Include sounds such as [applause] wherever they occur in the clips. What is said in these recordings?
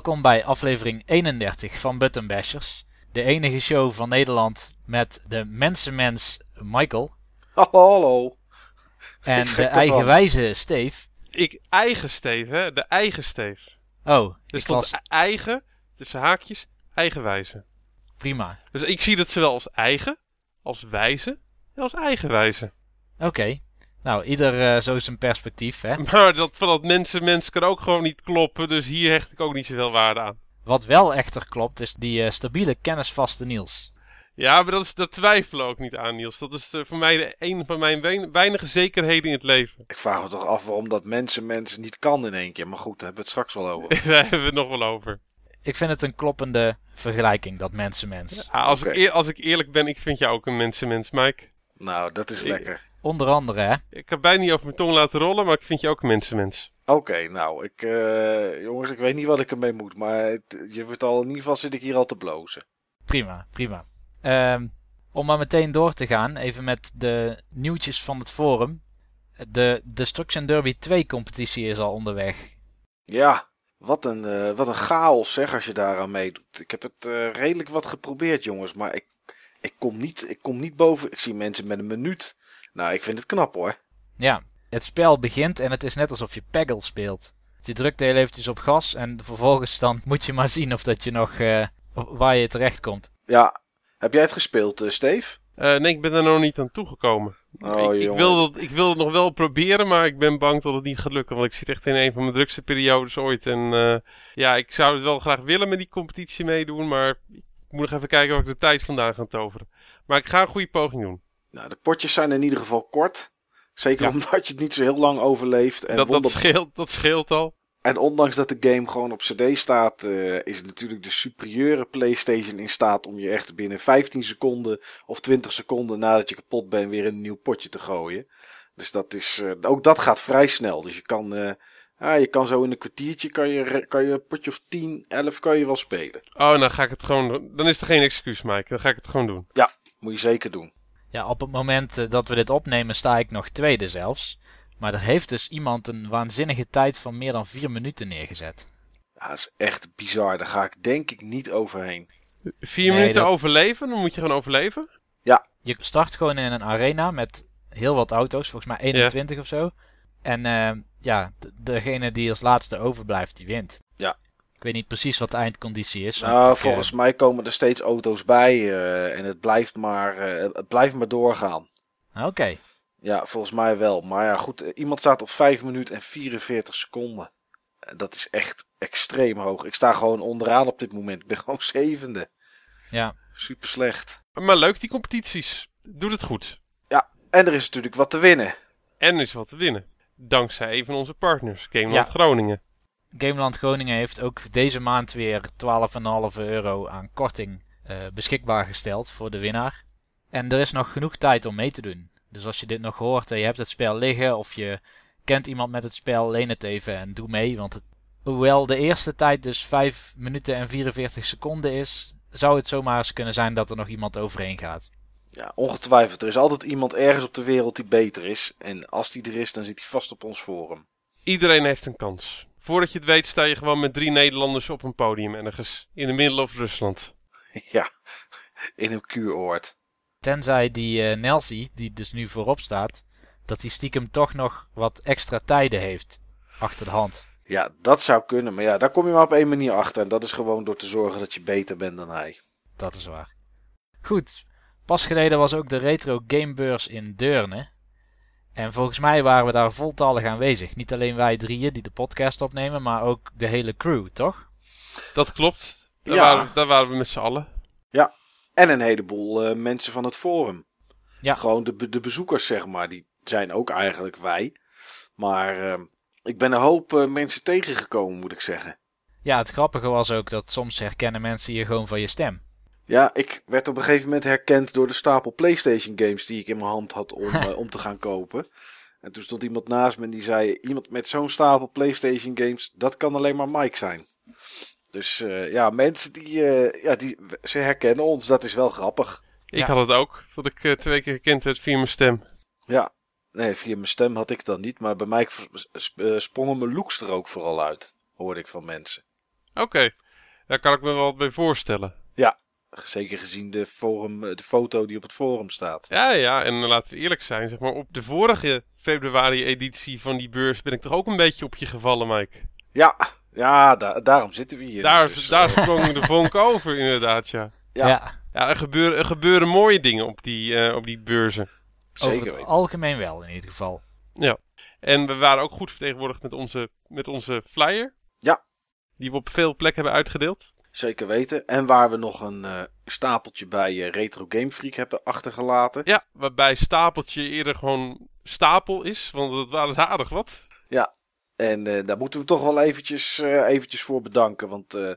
Welkom bij aflevering 31 van Button Bashers. De enige show van Nederland met de mensenmens Michael Hallo, hallo. en de eigenwijze Steve. Ik eigen Steef, hè? De eigen Steef. Oh, las... e- eigen, tussen haakjes, eigenwijze. prima. Dus ik zie dat zowel als eigen, als wijze en als eigenwijze. Oké. Nou, ieder eh, zo zijn perspectief, hè. [laughs] Maar dat van dat mensen, mensen kan ook gewoon niet kloppen, dus hier hecht ik ook niet zoveel waarde aan. Wat wel echter klopt, is die eh, stabiele kennisvaste Niels. Ja, maar dat, is, dat twijfelen we ook niet aan, Niels. Dat is eh, voor mij de, een van mijn wein- weinige zekerheden in het leven. Ik vraag me toch af waarom dat mensen mensen niet kan in één keer. Maar goed, daar hebben we het straks wel over. [laughs] Daar hebben we het nog wel over. Ik vind het een kloppende vergelijking, dat mensenmens. Ah, als, Oké. ik eer- als ik eerlijk ben, ik vind jou ook een mensenmens, Mike. Nou, dat is lekker. Onder andere, hè. Ik heb bijna niet over mijn tong laten rollen, maar ik vind je ook een mensenmens. Oké, nou, ik, eh, jongens, ik weet niet wat ik ermee moet. Maar het, je wordt al, in ieder geval zit ik hier al te blozen. Prima, prima. Ehm, om maar meteen door te gaan, even met de nieuwtjes van het forum. De Destruction Derby 2 competitie is al onderweg. Ja, wat een, eh, wat een chaos zeg als je daaraan meedoet. Ik heb het eh, redelijk wat geprobeerd, jongens. Maar ik, ik, kom niet, ik kom niet boven. Ik zie mensen met een minuut. Nou, ik vind het knap hoor. Ja, het spel begint en het is net alsof je Peggle speelt. Je drukt heel eventjes op gas en vervolgens dan moet je maar zien of dat je nog eh, waar je terecht komt. Ja, heb jij het gespeeld, eh Steve? Eh, nee, ik ben er nog niet aan toegekomen. Oh, ik, ik, wil dat, ik wil het nog wel proberen, maar ik ben bang dat het niet gaat lukken. Want ik zit echt in een van mijn drukste periodes ooit. En eh, ja, ik zou het wel graag willen met die competitie meedoen. Maar ik moet nog even kijken waar ik de tijd vandaan ga toveren. Maar ik ga een goede poging doen. Nou, de potjes zijn in ieder geval kort. Zeker Ja. omdat je het niet zo heel lang overleeft. En, dat, dat, scheelt, dat scheelt al. en ondanks dat de game gewoon op CD staat, eh, is natuurlijk de superieure PlayStation in staat om je echt binnen 15 seconden of 20 seconden nadat je kapot bent weer in een nieuw potje te gooien. Dus dat is, eh, ook dat gaat vrij snel. Dus je kan, eh, ja, je kan zo in een kwartiertje kan je, kan je een potje of 10, 11 kan je wel spelen. Oh, dan ga ik het gewoon doen. Dan is er geen excuus, Mike. Dan ga ik het gewoon doen. Moet je zeker doen. Ja, op het moment eh, dat we dit opnemen sta ik nog tweede zelfs. Maar er heeft dus iemand een waanzinnige tijd van meer dan vier minuten neergezet. Ja, dat is echt bizar. Daar ga ik denk ik niet overheen. Vier Nee, minuten dat- overleven, dan moet je gewoon overleven. Je start gewoon in een arena met heel wat auto's, volgens mij 21 of zo. En eh, ja, degene die als laatste overblijft, die wint. Ja. Ik weet niet precies wat de eindconditie is. Nou, ik, eh, volgens mij komen er steeds auto's bij eh, en het blijft maar, eh, het blijft maar doorgaan. Oké, Ja, volgens mij wel. Maar ja, goed, iemand staat op 5 minuten en 44 seconden. Dat is echt extreem hoog. Ik sta gewoon onderaan op dit moment. Ik ben [laughs] gewoon zevende. ja. Super slecht. Maar leuk, die competities. Doet het goed. En er is natuurlijk wat te winnen. En er is wat te winnen. Dankzij een van onze partners, Gameland Ja. Groningen. Gameland Groningen heeft ook deze maand weer 12,5 euro aan korting eh, beschikbaar gesteld voor de winnaar. En er is nog genoeg tijd om mee te doen. Dus als je dit nog hoort en je hebt het spel liggen of je kent iemand met het spel, leen het even en doe mee. Want het, hoewel de eerste tijd dus 5 minuten en 44 seconden is, zou het zomaar eens kunnen zijn dat er nog iemand overheen gaat. Ja, ongetwijfeld. Er is altijd iemand ergens op de wereld die beter is. En als die er is, dan zit hij vast op ons forum. Iedereen heeft een kans. Voordat je het weet sta je gewoon met drie Nederlanders op een podium ergens. In de middle of Rusland. [laughs] ja, in een kuuroord. Tenzij die eh Nelsie, die dus nu voorop staat, dat die stiekem toch nog wat extra tijden heeft achter de hand. Ja, dat zou kunnen. Maar ja, daar kom je maar op één manier achter. En dat is gewoon door te zorgen dat je beter bent dan hij. Dat is waar. Goed, pas geleden was ook de Retro Gamebeurs in Deurne. En volgens mij waren we daar voltallig aanwezig. Niet alleen wij drieën die de podcast opnemen, maar ook de hele crew, toch? Dat klopt. Daar, Ja. waren, daar waren we met z'n allen. En een heleboel eh, mensen van het forum. Ja. Gewoon de, de bezoekers, zeg maar. Die zijn ook eigenlijk wij. Maar eh, ik ben een hoop eh, mensen tegengekomen, moet ik zeggen. Ja, het grappige was ook dat soms herkennen mensen je gewoon van je stem. Ja, ik werd op een gegeven moment herkend door de stapel PlayStation games die ik in mijn hand had om, [laughs] eh, om te gaan kopen. En toen stond iemand naast me en die zei: Iemand met zo'n stapel PlayStation games, dat kan alleen maar Mike zijn. Dus eh, ja, mensen die, eh, ja, die, ze herkennen ons, dat is wel grappig. Ik Ja. had het ook. Dat ik twee keer gekend werd via mijn stem. Ja, nee, via mijn stem had ik dan niet, maar bij mij sprongen mijn looks er ook vooral uit, hoorde ik van mensen. Oké, daar kan ik me wel wat bij voorstellen. Zeker gezien de, forum, de foto die op het forum staat. Ja, ja, en laten we eerlijk zijn, zeg maar, op de vorige februari-editie van die beurs ben ik toch ook een beetje op je gevallen, Mike? Ja, ja da- daarom zitten we hier. Daar, Dus, daar eh, sprong de [laughs] vonk over, inderdaad, ja. Ja. Ja, Ja, er gebeuren, er gebeuren mooie dingen op die, eh, op die beurzen. over zeker het weten. algemeen wel in ieder geval. En we waren ook goed vertegenwoordigd met onze, met onze flyer. Ja. Die we op veel plekken hebben uitgedeeld. Zeker weten. En waar we nog een eh, stapeltje bij eh, Retro Game Freak hebben achtergelaten. Ja, waarbij stapeltje eerder gewoon stapel is, want dat waren ze aardig wat. En eh, daar moeten we toch wel eventjes, eh, eventjes voor bedanken. Want eh,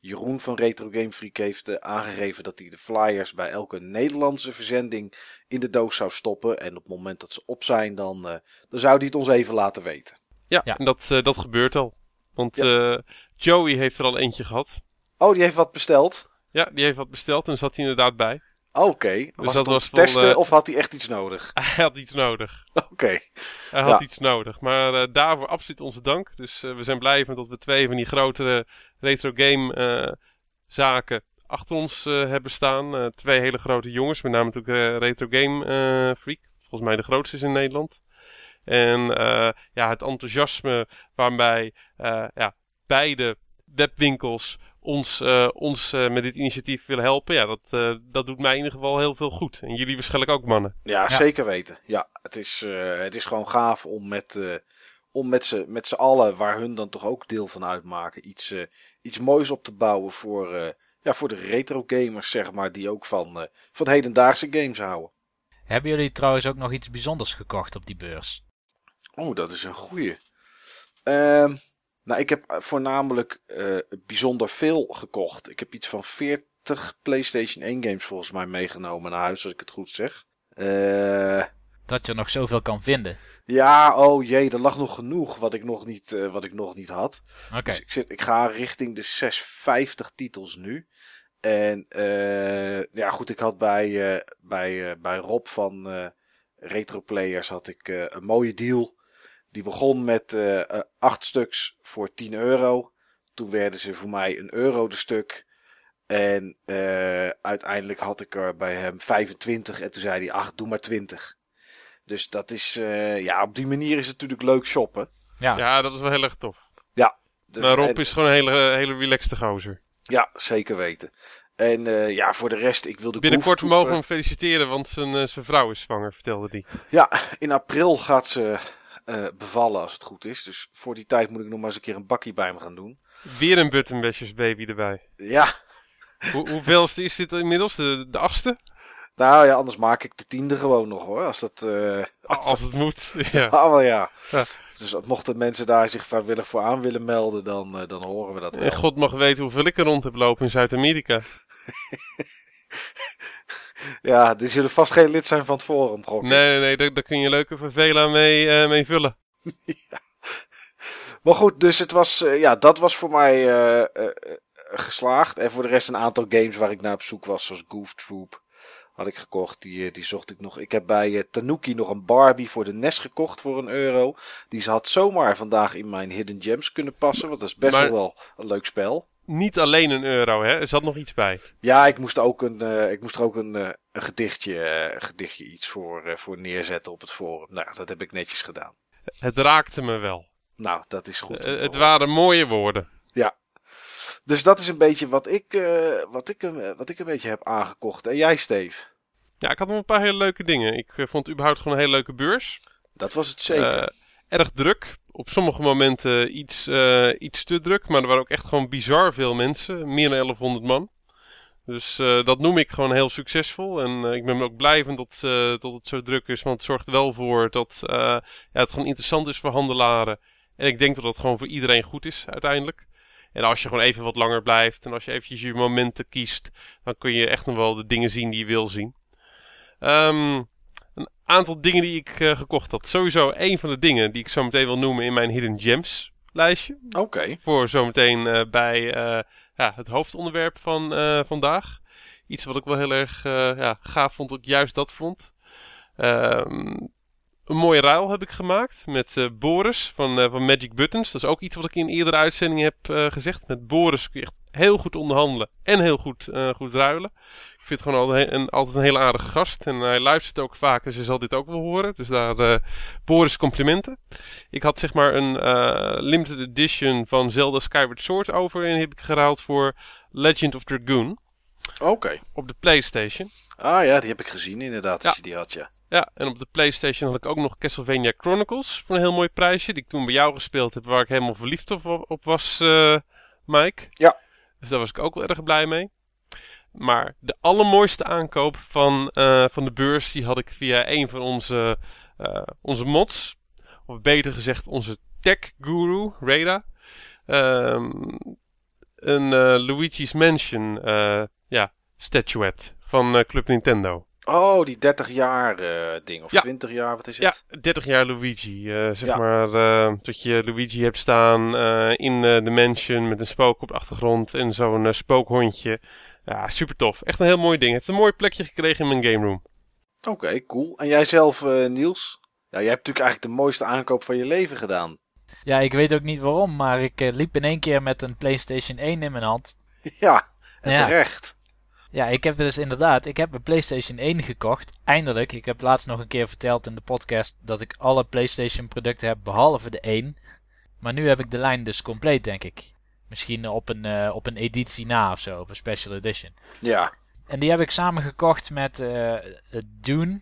Jeroen van Retro Game Freak heeft aangegeven dat hij de flyers bij elke Nederlandse verzending in de doos zou stoppen. En op het moment dat ze op zijn, dan, eh, dan zou hij het ons even laten weten. Ja, Ja. en dat, eh, dat gebeurt al. Want eh, Joey heeft er al eentje gehad. Oh, die heeft wat besteld. Ja, die heeft wat besteld en zat hij inderdaad bij. Oké, was dat was wel, testen eh, of had hij echt iets nodig? [laughs] Hij had iets nodig. Oké, Hij had Ja. iets nodig. Maar eh, daarvoor absoluut onze dank. Dus eh, we zijn blij met dat we twee van die grotere retro game zaken achter ons hebben staan. Twee hele grote jongens, met name natuurlijk Retro Game Freak. Volgens mij de grootste is in Nederland. En ja, het enthousiasme waarbij eh, ja, beide webwinkels ons, eh, ons eh, met dit initiatief willen helpen. Ja, dat, eh, dat doet mij in ieder geval heel veel goed. En jullie waarschijnlijk ook, mannen. ja, Ja. zeker weten. Ja, het is, eh, het is gewoon gaaf om met, eh, om met z'n met z'n allen, waar hun dan toch ook deel van uitmaken, iets, eh, iets moois op te bouwen voor, eh, ja, voor de retro gamers, zeg maar, die ook van, eh, van hedendaagse games houden. Hebben jullie trouwens ook nog iets bijzonders gekocht op die beurs? Oh, dat is een goeie. Ehm, nou, ik heb eh, voornamelijk eh, bijzonder veel gekocht. Ik heb iets van 40 PlayStation 1 games volgens mij meegenomen naar huis, als ik het goed zeg. Eh, Dat je nog zoveel kan vinden. ja, oh jee, er lag nog genoeg wat ik nog niet, wat ik nog niet had. Oké, Dus ik, zit, ik ga richting de 650 titels nu. En ja, goed, ik had bij, bij, bij Rob van Retro Players had ik een mooie deal. Die begon met eh eh, acht stuks voor 10 euro. Toen werden ze voor mij een euro de stuk. En eh, uiteindelijk had ik er bij hem 25 en toen zei hij, ach, doe maar 20. Dus dat is, eh, ja, op die manier is het natuurlijk leuk shoppen. ja. Ja, dat is wel heel erg tof. Dus, maar Rob en- is gewoon een hele, hele relaxte gozer. Ja, zeker weten. En eh, ja, voor de rest, ik wilde Binnenkort mogen we hem feliciteren, want zijn, zijn vrouw is zwanger, vertelde hij. Ja, in april gaat ze eh, bevallen als het goed is. Dus voor die tijd moet ik nog maar eens een keer een bakkie bij me gaan doen. Weer een Buttonbashers baby erbij. Ja, Hoe, hoeveelste is dit inmiddels? De, de achtste? nou ja, anders maak ik de tiende gewoon nog hoor. Als dat... eh Als het moet. [laughs] Ja. [laughs] Ah, ja. Ja. Dus mochten mensen daar zich vrijwillig voor aan willen melden, dan, eh, dan horen we dat wel. En God mag weten hoeveel ik er rond heb lopen in Zuid-Amerika. [laughs] Ja, die zullen vast geen lid zijn van het forum, gok. Nee, nee, nee, daar, daar kun je leuke vervela mee, eh, mee vullen. [laughs] Maar goed, dus het was, eh, ja, dat was voor mij eh, geslaagd. En voor de rest een aantal games waar ik naar op zoek was, zoals Goof Troop. Had ik gekocht, die, die zocht ik nog. Ik heb bij Tanuki nog een Barbie voor de NES gekocht voor een euro. Die had zomaar vandaag in mijn Hidden Gems kunnen passen, want dat is best Maar- wel een leuk spel. Niet alleen een euro, hè? Er zat nog iets bij. Ja, ik moest, ook een, eh, ik moest er ook een, eh, een gedichtje, eh, gedichtje iets voor, voor neerzetten op het forum. Nou, dat heb ik netjes gedaan. Het raakte me wel. Nou, dat is goed. het waren mooie woorden. Dus dat is een beetje wat ik, wat, ik, een- wat ik een beetje heb aangekocht. En jij, Steve? Ja, ik had nog een paar hele leuke dingen. Ik vond überhaupt gewoon een hele leuke beurs. Dat was het zeker. Eh, erg druk. Op sommige momenten iets, eh, iets te druk. Maar er waren ook echt gewoon bizar veel mensen. Meer dan 1100 man. Dus eh, dat noem ik gewoon heel succesvol. En eh, ik ben ook blij van dat, eh, dat het zo druk is. Want het zorgt wel voor dat eh, ja, het gewoon interessant is voor handelaren. En ik denk dat dat gewoon voor iedereen goed is uiteindelijk. En als je gewoon even wat langer blijft. En als je eventjes je momenten kiest. Dan kun je echt nog wel de dingen zien die je wil zien. Ehm, een aantal dingen die ik eh, gekocht had. Sowieso een van de dingen die ik zo meteen wil noemen in mijn Hidden Gems lijstje. Oké. Voor zometeen eh bij eh, ja, het hoofdonderwerp van vandaag. Iets wat ik wel heel erg ja, gaaf vond, ik juist dat vond. Ehm, een mooie ruil heb ik gemaakt met eh, Boris van, eh, van Magic Buttons. Dat is ook iets wat ik in eerdere uitzendingen heb eh, gezegd. Met Boris kun je echt heel goed onderhandelen en heel goed, goed ruilen. Ik vind het gewoon altijd een, altijd een hele aardige gast. En hij luistert ook vaak, dus hij zal dit ook wel horen. Dus daar Boris complimenten. Ik had zeg maar een limited edition van Zelda Skyward Sword over. En die heb ik geruild voor Legend of Dragoon Oké. op de Playstation. Ah ja, die heb ik gezien inderdaad, Ja. als je die had, ja. Ja, en op de PlayStation had ik ook nog Castlevania Chronicles voor een heel mooi prijsje. Die ik toen bij jou gespeeld heb, waar ik helemaal verliefd op, op was, eh, Mike. Ja. Dus daar was ik ook wel erg blij mee. Maar de allermooiste aankoop van, eh, van de beurs, die had ik via een van onze, eh, onze mods. Of beter gezegd, onze tech guru, Reda. Ehm, een Luigi's Mansion ja, statuette van Club Nintendo. Oh, die 30 jaar eh, ding. Of Ja. 20 jaar, wat is Ja, het? 30 jaar Luigi. eh, zeg Ja. maar eh, dat je Luigi hebt staan eh, in de mansion met een spook op de achtergrond en zo'n spookhondje. Ja, super tof. Echt een heel mooi ding. Het heeft een mooi plekje gekregen in mijn game room. Oké, cool. En jij zelf, eh, Niels? Ja, jij hebt natuurlijk eigenlijk de mooiste aankoop van je leven gedaan. Ja, ik weet ook niet waarom, maar ik liep in één keer met een PlayStation 1 in mijn hand. [laughs] ja, en Ja. terecht. Ja, ik heb dus inderdaad, ik heb een PlayStation 1 gekocht. Eindelijk. Ik heb laatst nog een keer verteld in de podcast dat ik alle PlayStation producten heb behalve de 1. Maar nu heb ik de lijn dus compleet, denk ik. Misschien op een, eh, op een editie na of zo, op een special edition. Ja, En die heb ik samen gekocht met het Dune.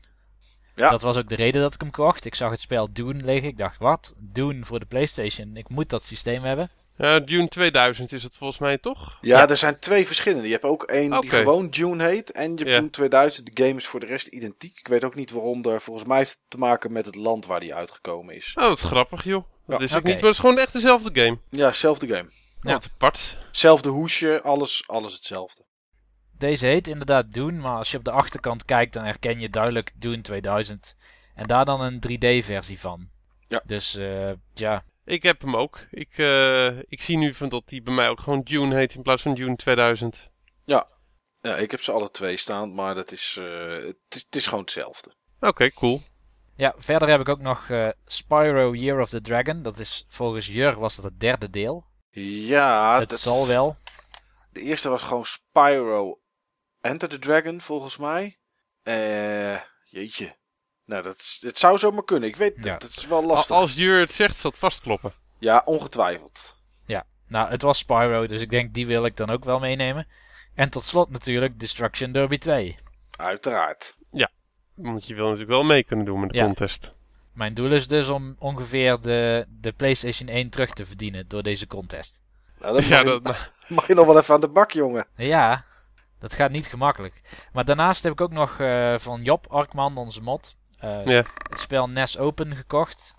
Ja. Dat was ook de reden dat ik hem kocht. Ik zag het spel Dune liggen. Ik dacht, wat? Dune voor de PlayStation. Ik moet dat systeem hebben. Ja, Dune 2000 is het volgens mij toch? ja, Ja. er zijn twee verschillende. Je hebt ook één die gewoon June heet. En je hebt Ja. Dune 2000. De game is voor de rest identiek. Ik weet ook niet waarom. Er, volgens mij heeft het te maken met het land waar die uitgekomen is. Oh, wat grappig joh. Dat Ja, is ook niet, maar het is gewoon echt dezelfde game. Ja, zelfde game. Ja. Wat apart. Zelfde hoesje, alles, alles hetzelfde. Deze heet inderdaad Dune, maar als je op de achterkant kijkt, dan herken je duidelijk Dune 2000. En daar dan een 3D-versie van. Ja. Dus eh, ja, Ik heb hem ook. Ik, eh, ik zie nu van dat die bij mij ook gewoon Dune heet in plaats van Dune 2000. Ja, ik heb ze alle twee staan, maar dat is, eh, het, is het is gewoon hetzelfde. Oké, cool. Ja, verder heb ik ook nog eh, Spyro Year of the Dragon. Dat is volgens Jur was dat het derde deel. Ja, het dat, zal wel. De eerste was gewoon Spyro Enter the Dragon, volgens mij. Eh, jeetje. Nou, dat, is- het zou zomaar kunnen. Ik weet, Ja. dat is wel lastig. Als Jur het zegt, zal het vastkloppen. Ja, ongetwijfeld. Nou, het was Spyro, dus ik denk die wil ik dan ook wel meenemen. En tot slot natuurlijk Destruction Derby 2. Uiteraard. Want je wil natuurlijk wel mee kunnen doen met de Ja. contest. Mijn doel is dus om ongeveer de, de PlayStation 1 terug te verdienen door deze contest. Nou, mag, Ja, je, dat, nou, [laughs] mag je nog wel even aan de bak, jongen. Ja, dat gaat niet gemakkelijk. Maar daarnaast heb ik ook nog eh, van Job Arkman, onze mod, eh, Ja. het spel NES Open gekocht.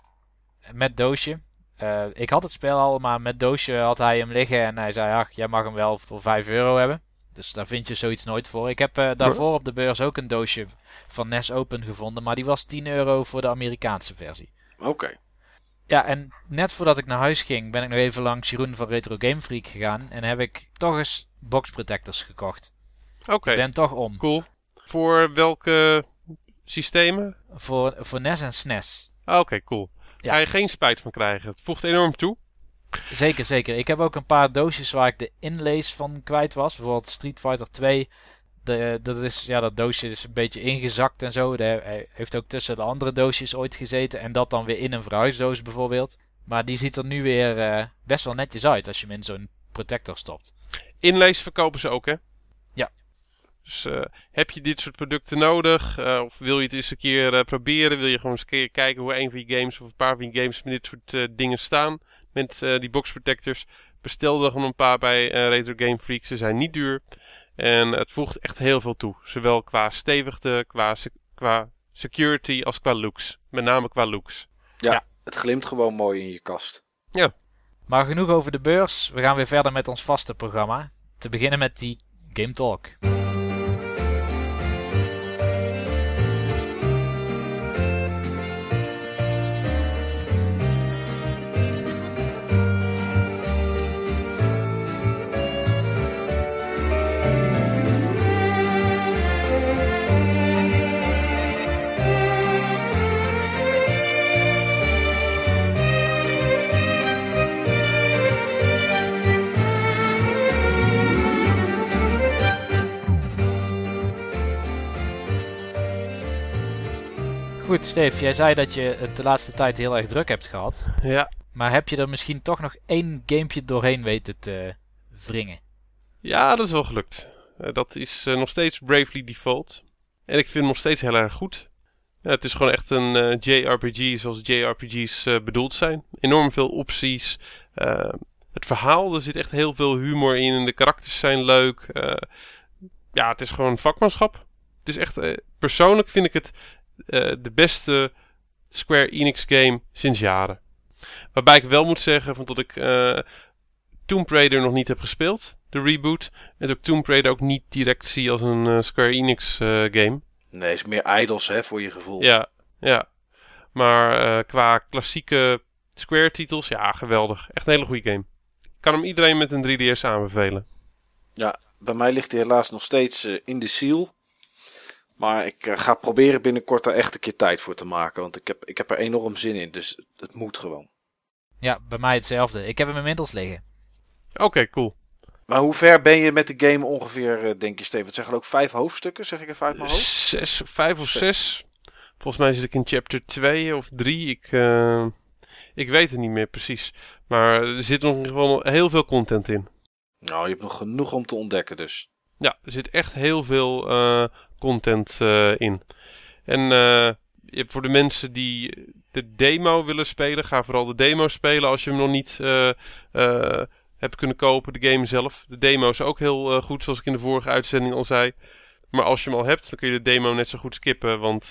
Met doosje. Eh, ik had het spel al, maar met doosje had hij hem liggen en hij zei, ach, jij mag hem wel voor 5 euro hebben. Dus daar vind je zoiets nooit voor. Ik heb eh, daarvoor op de beurs ook een doosje van NES Open gevonden, maar die was 10 euro voor de Amerikaanse versie. Oké. Ja, en net voordat ik naar huis ging, ben ik nog even langs Jeroen van Retro Game Freak gegaan en heb ik toch eens box protectors gekocht. Oké, Ik ben toch om. cool. Voor welke systemen? Voor, voor NES en SNES. Ah, Oké, cool. Ja. Ga je geen spijt van krijgen. Het voegt enorm toe. Zeker, zeker. Ik heb ook een paar doosjes waar ik de inlays van kwijt was. Bijvoorbeeld Street Fighter 2. De, dat, is, ja, dat doosje is een beetje ingezakt en zo. De, hij heeft ook tussen de andere doosjes ooit gezeten. En dat dan weer in een verhuisdoos bijvoorbeeld. Maar die ziet er nu weer eh, best wel netjes uit als je hem in zo'n protector stopt. Inlees verkopen ze ook, hè? Ja. Dus eh, heb je dit soort producten nodig? eh, of wil je het eens een keer eh, proberen? Wil je gewoon eens een keer kijken hoe een van je games of een paar van je games met dit soort eh, dingen staan? Met eh, die box protectors. Bestel er gewoon een paar bij eh, Retro Game Freak. Ze zijn niet duur. En het voegt echt heel veel toe. Zowel qua stevigte, qua, se- qua security als qua looks. Met name qua looks. Het glimt gewoon mooi in je kast. Maar genoeg over de beurs. We gaan weer verder met ons vaste programma. Te beginnen met die Game Talk. Goed, Steve, jij zei dat je het de laatste tijd heel erg druk hebt gehad. Ja. Maar heb je er misschien toch nog één gamepje doorheen weten te wringen? Ja, dat is wel gelukt. Uh, dat is uh, nog steeds Bravely Default. En ik vind hem nog steeds heel erg goed. Ja, het is gewoon echt een uh, JRPG zoals JRPG's bedoeld zijn. Enorm veel opties. het verhaal, er zit echt heel veel humor in. En de karakters zijn leuk. ja, het is gewoon vakmanschap. Het is echt, persoonlijk vind ik het de beste Square Enix game sinds jaren. Waarbij ik wel moet zeggen van dat ik Tomb Raider nog niet heb gespeeld, de reboot. En dat ik Tomb Raider ook niet direct zie als een uh, Square Enix uh, game. Nee, is meer idols hè, voor je gevoel. Ja, ja. Maar uh, qua klassieke Square titels, ja, geweldig. Echt een hele goede game. Ik kan hem iedereen met een 3DS aanbevelen. Ja, bij mij ligt hij helaas nog steeds in de ziel. Maar ik ga proberen binnenkort daar echt een keer tijd voor te maken. Want ik heb, ik heb er enorm zin in, dus het moet gewoon. Ja, bij mij hetzelfde. Ik heb hem inmiddels liggen. Oké, cool. Maar hoe ver ben je met de game ongeveer, eh, denk je, Steven? Het zeggen ook vijf hoofdstukken, zeg ik even uit mijn hoofd? Zes, vijf of zes. Volgens mij zit ik in chapter 2 of 3. Ik, uh, ik weet het niet meer precies. Maar er zit nog gewoon heel veel content in. Nou, je hebt nog genoeg om te ontdekken dus. Ja, er zit echt heel veel uh, content uh, in. En hebt voor de mensen die de demo willen spelen, ga vooral de demo spelen als je hem nog niet heb kunnen kopen. De game zelf. De demo is ook heel goed, zoals ik in de vorige uitzending al zei. Maar als je hem al hebt, dan kun je de demo net zo goed skippen, want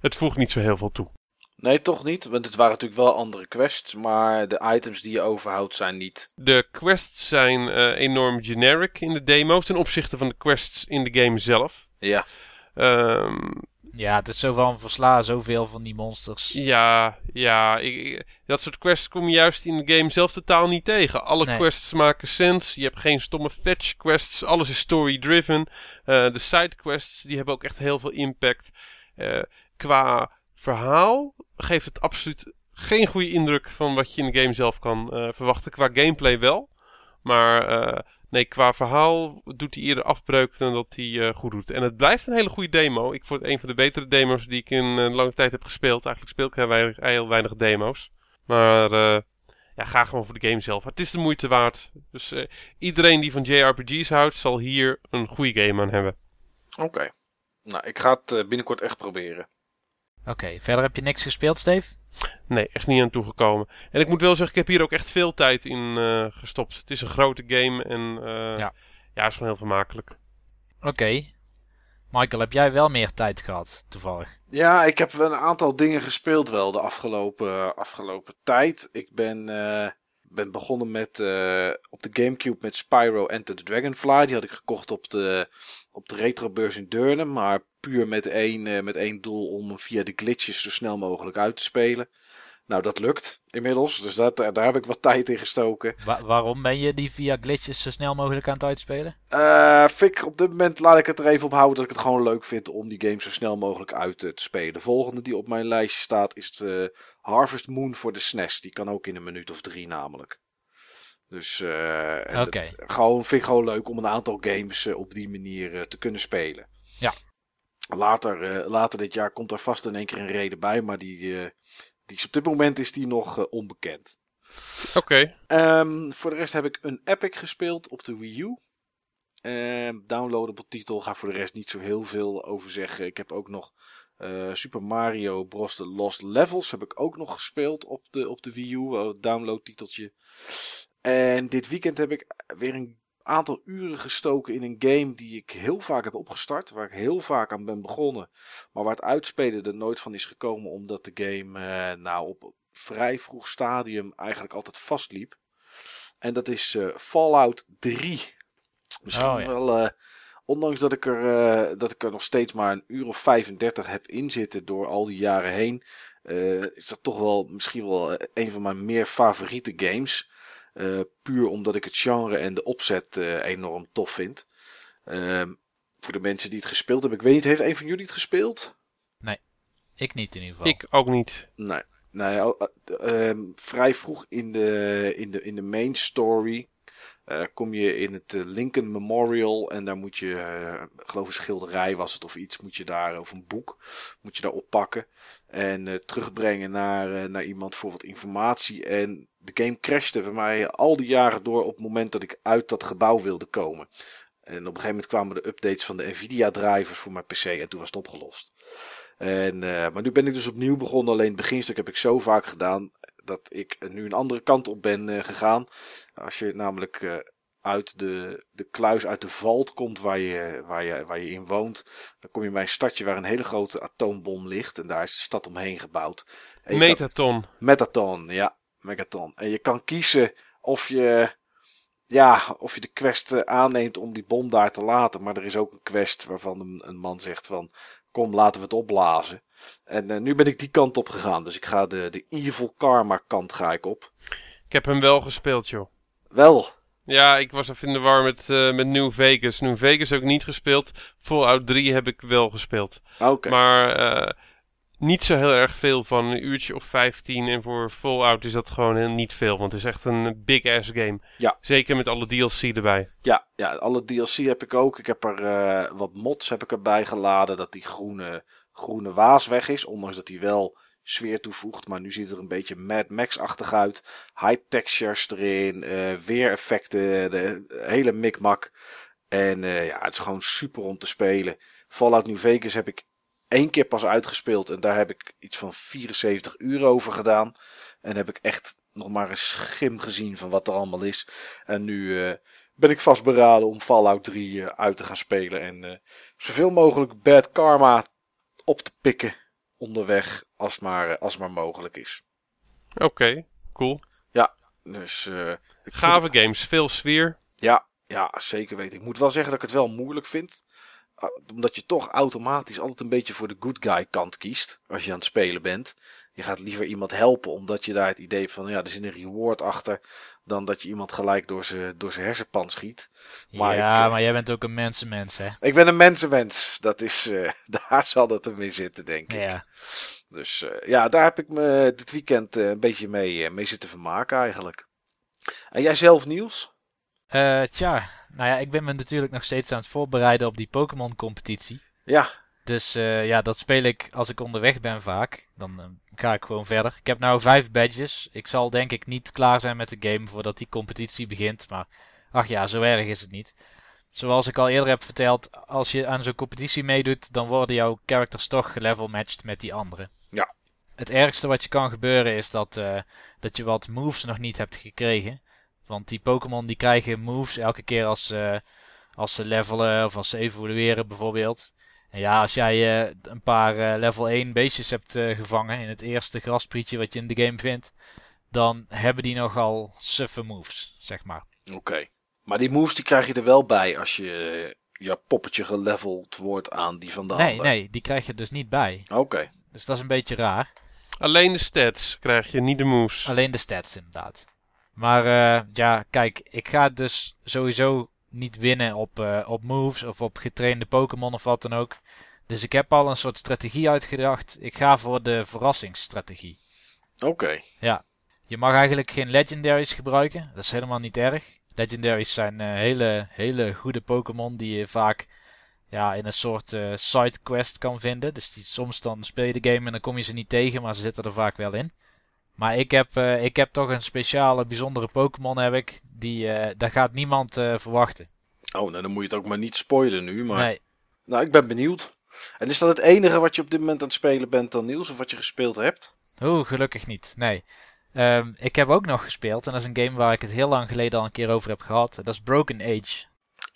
het voegt niet zo heel veel toe. Nee, toch niet. Want het waren natuurlijk wel andere quests, maar de items die je overhoudt zijn niet. De quests zijn uh, enorm generic in de demo ten opzichte van de quests in de game zelf. Ja. Um, ja, het is zo van versla zoveel van die monsters. Ja, ja. Ik, dat soort quests kom je juist in de game zelf totaal niet tegen. Alle quests maken sens. Je hebt geen stomme fetch quests. Alles is story driven. Uh, de side quests die hebben ook echt heel veel impact. Uh, qua verhaal geeft het absoluut geen goede indruk van wat je in de game zelf kan uh, verwachten. Qua gameplay wel. Maar Nee, qua verhaal doet hij eerder afbreuk dan dat hij uh, goed doet. En het blijft een hele goede demo. Ik vond het een van de betere demo's die ik in een lange tijd heb gespeeld. Eigenlijk speel ik heel weinig, heel weinig demo's. Maar uh, ja, ga gewoon voor de game zelf. Het is de moeite waard. Dus uh, iedereen die van JRPG's houdt, zal hier een goede game aan hebben. Oké. Okay. Nou, ik ga het binnenkort echt proberen. Oké, okay, verder heb je niks gespeeld, Steve? Nee, echt niet aan toegekomen. En ik moet wel zeggen, ik heb hier ook echt veel tijd in uh, gestopt. Het is een grote game en uh, ja. ja, is gewoon heel vermakelijk. Oké. Okay. Michael, heb jij wel meer tijd gehad, toevallig? Ja, ik heb een aantal dingen gespeeld wel de afgelopen, afgelopen tijd. Ik ben, uh, ben begonnen met, op de Gamecube met Spyro Enter the Dragonfly. Die had ik gekocht op de, op de retrobeurs in Deurne. Maar puur met één, uh, met één doel om via de glitches zo snel mogelijk uit te spelen. Nou, dat lukt inmiddels. Dus dat, daar heb ik wat [laughs] tijd in gestoken. waarom ben je die via glitches zo snel mogelijk aan het uitspelen? Uh, Fik, op dit moment laat ik het er even op houden dat ik het gewoon leuk vind om die game zo snel mogelijk uit uh, te spelen. De volgende die op mijn lijstje staat is de Harvest Moon voor de SNES. Die kan ook in een minuut of drie namelijk. Dus uh, okay. gewoon, vind ik gewoon leuk om een aantal games op die manier te kunnen spelen. Ja. Later, later dit jaar komt er vast in één keer een reden bij, maar die, die is op dit moment is die nog uh, onbekend. Oké. Okay. Um, voor de rest heb ik een Epic gespeeld op de Wii U. Um, downloadable titel, ga voor de rest niet zo heel veel over zeggen. Ik heb ook nog uh, Super Mario Bros. The Lost Levels heb ik ook nog gespeeld op de, op de Wii U, uh, download titeltje. En dit weekend heb ik weer een aantal uren gestoken in een game die ik heel vaak heb opgestart. Waar ik heel vaak aan ben begonnen. Maar waar het uitspelen er nooit van is gekomen. Omdat de game eh, nou op vrij vroeg stadium eigenlijk altijd vastliep. En dat is uh, Fallout 3. Misschien oh, ja. wel... Uh, ondanks dat ik, er, uh, dat ik er nog steeds maar een uur of 35 heb inzitten door al die jaren heen. is dat toch wel misschien wel een van mijn meer favoriete games. Uh, puur omdat ik het genre en de opzet uh, enorm tof vind. Uh, voor de mensen die het gespeeld hebben. Ik weet niet, heeft een van jullie het gespeeld? Nee, ik niet in ieder geval. Ik ook niet. Nee, nee ehm, vrij vroeg in de, in, de, in de main story eh, kom je in het eh, Lincoln Memorial en daar moet je, eh, geloof een schilderij was het of iets, moet je daar, of een boek, moet je daar oppakken. En eh, terugbrengen naar, eh, naar iemand voor wat informatie. En de game crashte bij mij al die jaren door op het moment dat ik uit dat gebouw wilde komen. En op een gegeven moment kwamen de updates van de Nvidia drivers voor mijn PC en toen was het opgelost. En, eh, maar nu ben ik dus opnieuw begonnen. Alleen het beginstuk heb ik zo vaak gedaan dat ik nu een andere kant op ben gegaan. Als je namelijk uit de, de kluis uit de valt komt waar je, waar, je, waar je in woont, dan kom je bij een stadje waar een hele grote atoombom ligt. En daar is de stad omheen gebouwd. En kan- Metaton. Metaton, ja, Megaton. En je kan kiezen of je, ja, of je de quest eh, aanneemt om die bom daar te laten. Maar er is ook een quest waarvan een, een man zegt van, kom laten we het opblazen. En eh, nu ben ik die kant op gegaan. Dus ik ga de, de evil karma kant ga ik op. Ik heb hem wel gespeeld, joh. Wel, Ja, ik was even in de war met, eh, met New Vegas. New Vegas heb ik niet gespeeld. Fallout 3 heb ik wel gespeeld. oké. Maar eh, niet zo heel erg veel van een uurtje of 15. En voor Fallout is dat gewoon heel niet veel. Want het is echt een big ass game. Ja. Zeker met alle DLC erbij. Ja, ja, alle DLC heb ik ook. Ik heb er eh, wat mods heb ik erbij geladen dat die groene, groene waas weg is. Ondanks dat hij wel sfeer toevoegt. Maar nu ziet er een beetje Mad Max-achtig uit. High textures erin. eh weereffecten. De hele mikmak. En eh, ja, het is gewoon super om te spelen. Fallout New Vegas heb ik één keer pas uitgespeeld. En daar heb ik iets van 74 uur over gedaan. En heb ik echt nog maar een schim gezien van wat er allemaal is. En nu eh, ben ik vastberaden om Fallout 3 eh, uit te gaan spelen. En zoveel mogelijk bad karma op te pikken onderweg. Als maar, eh, als maar mogelijk is. Oké, cool. Dus eh, ik vind- Gave games. Veel sfeer. Ja, ja, zeker weten. Ik moet wel zeggen dat ik het wel moeilijk vind. Ah, Omdat je toch automatisch altijd een beetje voor de good guy kant kiest. Als je aan het spelen bent. Je gaat liever iemand helpen omdat je daar het idee hebt van ja, er zit een reward achter. Dan dat je iemand gelijk door zijn door hersenpan schiet. Maar ja, ik, eh, maar jij bent ook een mensenmens, hè? Ik ben een mensenwens. Dat is, eh, [laughs] daar zal hem in zitten, denk ik. Ja. Dus eh, ja, daar heb ik me dit weekend een beetje mee, mee zitten vermaken eigenlijk. En jij zelf, Niels? Tja, nou ja, ik ben me natuurlijk nog steeds aan het voorbereiden op die Pokémon-competitie. Ja, Dus eh, ja, dat speel ik als ik onderweg ben vaak. Dan eh, ga ik gewoon verder. Ik heb nou vijf badges. Ik zal denk ik niet klaar zijn met de game voordat die competitie begint. Maar ach ja, zo erg is het niet. Zoals ik al eerder heb verteld, als je aan zo'n competitie meedoet, dan worden jouw characters toch level matched met die anderen. Ja. Het ergste wat je kan gebeuren is dat, eh, dat je wat moves nog niet hebt gekregen. Want die Pokémon die krijgen moves elke keer als, als ze levelen of als ze evolueren bijvoorbeeld. En ja, als jij eh, een paar eh, level 1 beestjes hebt eh, gevangen in het eerste grasprietje wat je in de game vindt, dan hebben die nogal suffe moves, zeg maar. oké. Maar die moves die krijg je er wel bij als je je poppetje geleveld wordt aan die van de Nee, ander. nee, die krijg je dus niet bij. Oké, Dus dat is een beetje raar. Alleen de stats krijg je, niet de moves. Alleen de stats inderdaad. Maar eh, ja, kijk, ik ga dus sowieso niet winnen op, eh, op moves of op getrainde Pokémon of wat dan ook. Dus ik heb al een soort strategie uitgedacht. Ik ga voor de verrassingsstrategie. oké. Je mag eigenlijk geen legendaries gebruiken. Dat is helemaal niet erg. Legendaries zijn eh, hele, hele goede Pokémon die je vaak ja, in een soort eh sidequest kan vinden. Dus die, soms dan speel je de game en dan kom je ze niet tegen, maar ze zitten er vaak wel in. Maar ik heb, eh, ik heb toch een speciale, bijzondere Pokémon heb ik. Die, eh, daar gaat niemand eh, verwachten. Oh, nou dan moet je het ook maar niet spoilen nu. Maar Nee, nou, ik ben benieuwd. En is dat het enige wat je op dit moment aan het spelen bent dan Niels? Of wat je gespeeld hebt? Oeh, gelukkig niet. Nee. Ehm, ik heb ook nog gespeeld, en dat is een game waar ik het heel lang geleden al een keer over heb gehad. Dat is Broken Age.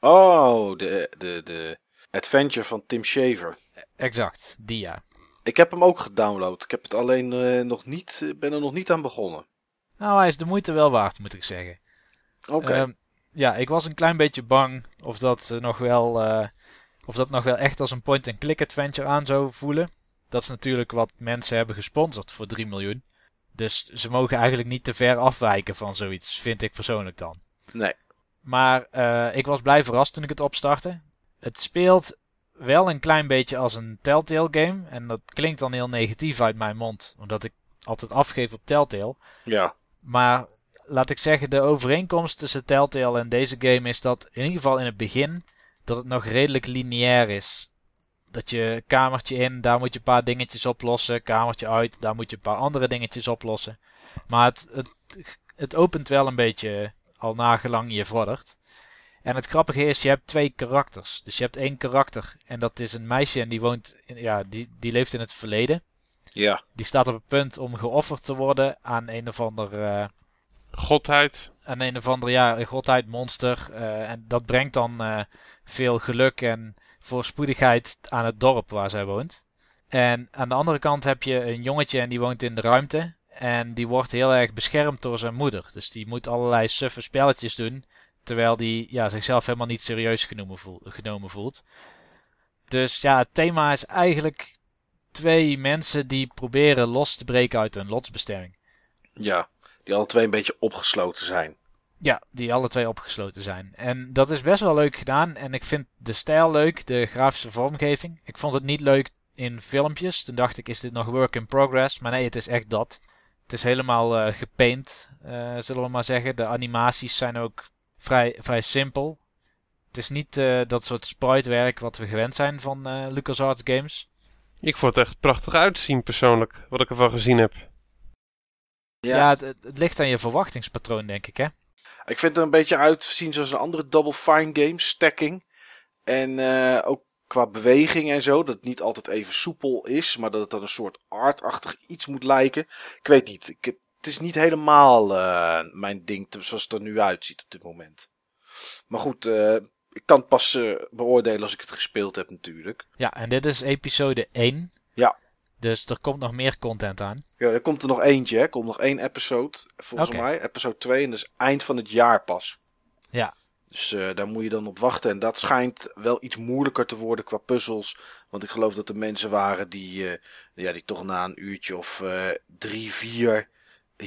Oh, de, de, de adventure van Tim Shaver. Exact, die ja. Ik heb hem ook gedownload. Ik heb het alleen eh, nog niet, eh, ben er nog niet aan begonnen. Nou, hij is de moeite wel waard, moet ik zeggen. Oké. Ehm, ja, ik was een klein beetje bang of dat, eh, nog wel, of dat nog wel echt als een point-and-click adventure aan zou voelen. Dat is natuurlijk wat mensen hebben gesponsord voor 3 miljoen. Dus ze mogen eigenlijk niet te ver afwijken van zoiets, vind ik persoonlijk dan. nee. Maar ik was blij verrast toen ik het opstartte. Het speelt wel een klein beetje als een Telltale game. En dat klinkt dan heel negatief uit mijn mond, omdat ik altijd afgeef op Telltale. Ja. Maar laat ik zeggen, de overeenkomst tussen Telltale en deze game is dat in ieder geval in het begin dat het nog redelijk lineair is. Dat je kamertje in, daar moet je een paar dingetjes oplossen. Kamertje uit, daar moet je een paar andere dingetjes oplossen. Maar het, het, het opent wel een beetje al nagelang je vordert. En het grappige is, je hebt twee karakters. Dus je hebt één karakter en dat is een meisje en die woont, in, ja, die, die leeft in het verleden. Ja. Die staat op het punt om geofferd te worden aan een of ander, uh, Godheid. aan een of ander, ja, godheid monster. Uh, en dat brengt dan uh, veel geluk en voorspoedigheid aan het dorp waar zij woont. En aan de andere kant heb je een jongetje en die woont in de ruimte. En die wordt heel erg beschermd door zijn moeder. Dus die moet allerlei suffe spelletjes doen. Terwijl die ja, zichzelf helemaal niet serieus genomen, voel, genomen voelt. Dus ja, het thema is eigenlijk twee mensen die proberen los te breken uit hun lotsbestemming. Ja, die alle twee een beetje opgesloten zijn. Ja, die alle twee opgesloten zijn. En dat is best wel leuk gedaan. En ik vind de stijl leuk, de grafische vormgeving. Ik vond het niet leuk in filmpjes. Toen dacht ik, is dit nog work in progress? Maar nee, het is echt dat. Het is helemaal uh, gepaint, uh, zullen we maar zeggen. De animaties zijn ook vrij, vrij simpel. Het is niet uh, dat soort spritewerk wat we gewend zijn van uh, LucasArts games. Ik vond het echt prachtig uitzien persoonlijk, wat ik ervan gezien heb. Ja, ja het, het, ligt aan je verwachtingspatroon, denk ik, hè? Ik vind het er een beetje uitzien zoals een andere Double Fine game, stacking. En uh, ook qua beweging en zo, dat het niet altijd even soepel is, maar dat het dan een soort artachtig iets moet lijken. Ik weet niet, ik, het is niet helemaal uh, mijn ding te, zoals het er nu uitziet op dit moment. Maar goed, uh, ik kan het pas uh, beoordelen als ik het gespeeld heb natuurlijk. Ja, en dit is episode 1. Ja. Dus er komt nog meer content aan. Ja, er komt er nog eentje, hè. Er komt nog één episode, volgens okay. mij. Episode 2 en dat is eind van het jaar pas. Ja. Dus uh, daar moet je dan op wachten. En dat schijnt wel iets moeilijker te worden qua puzzels. Want ik geloof dat er mensen waren die, uh, ja, die toch na een uurtje of uh, drie, vier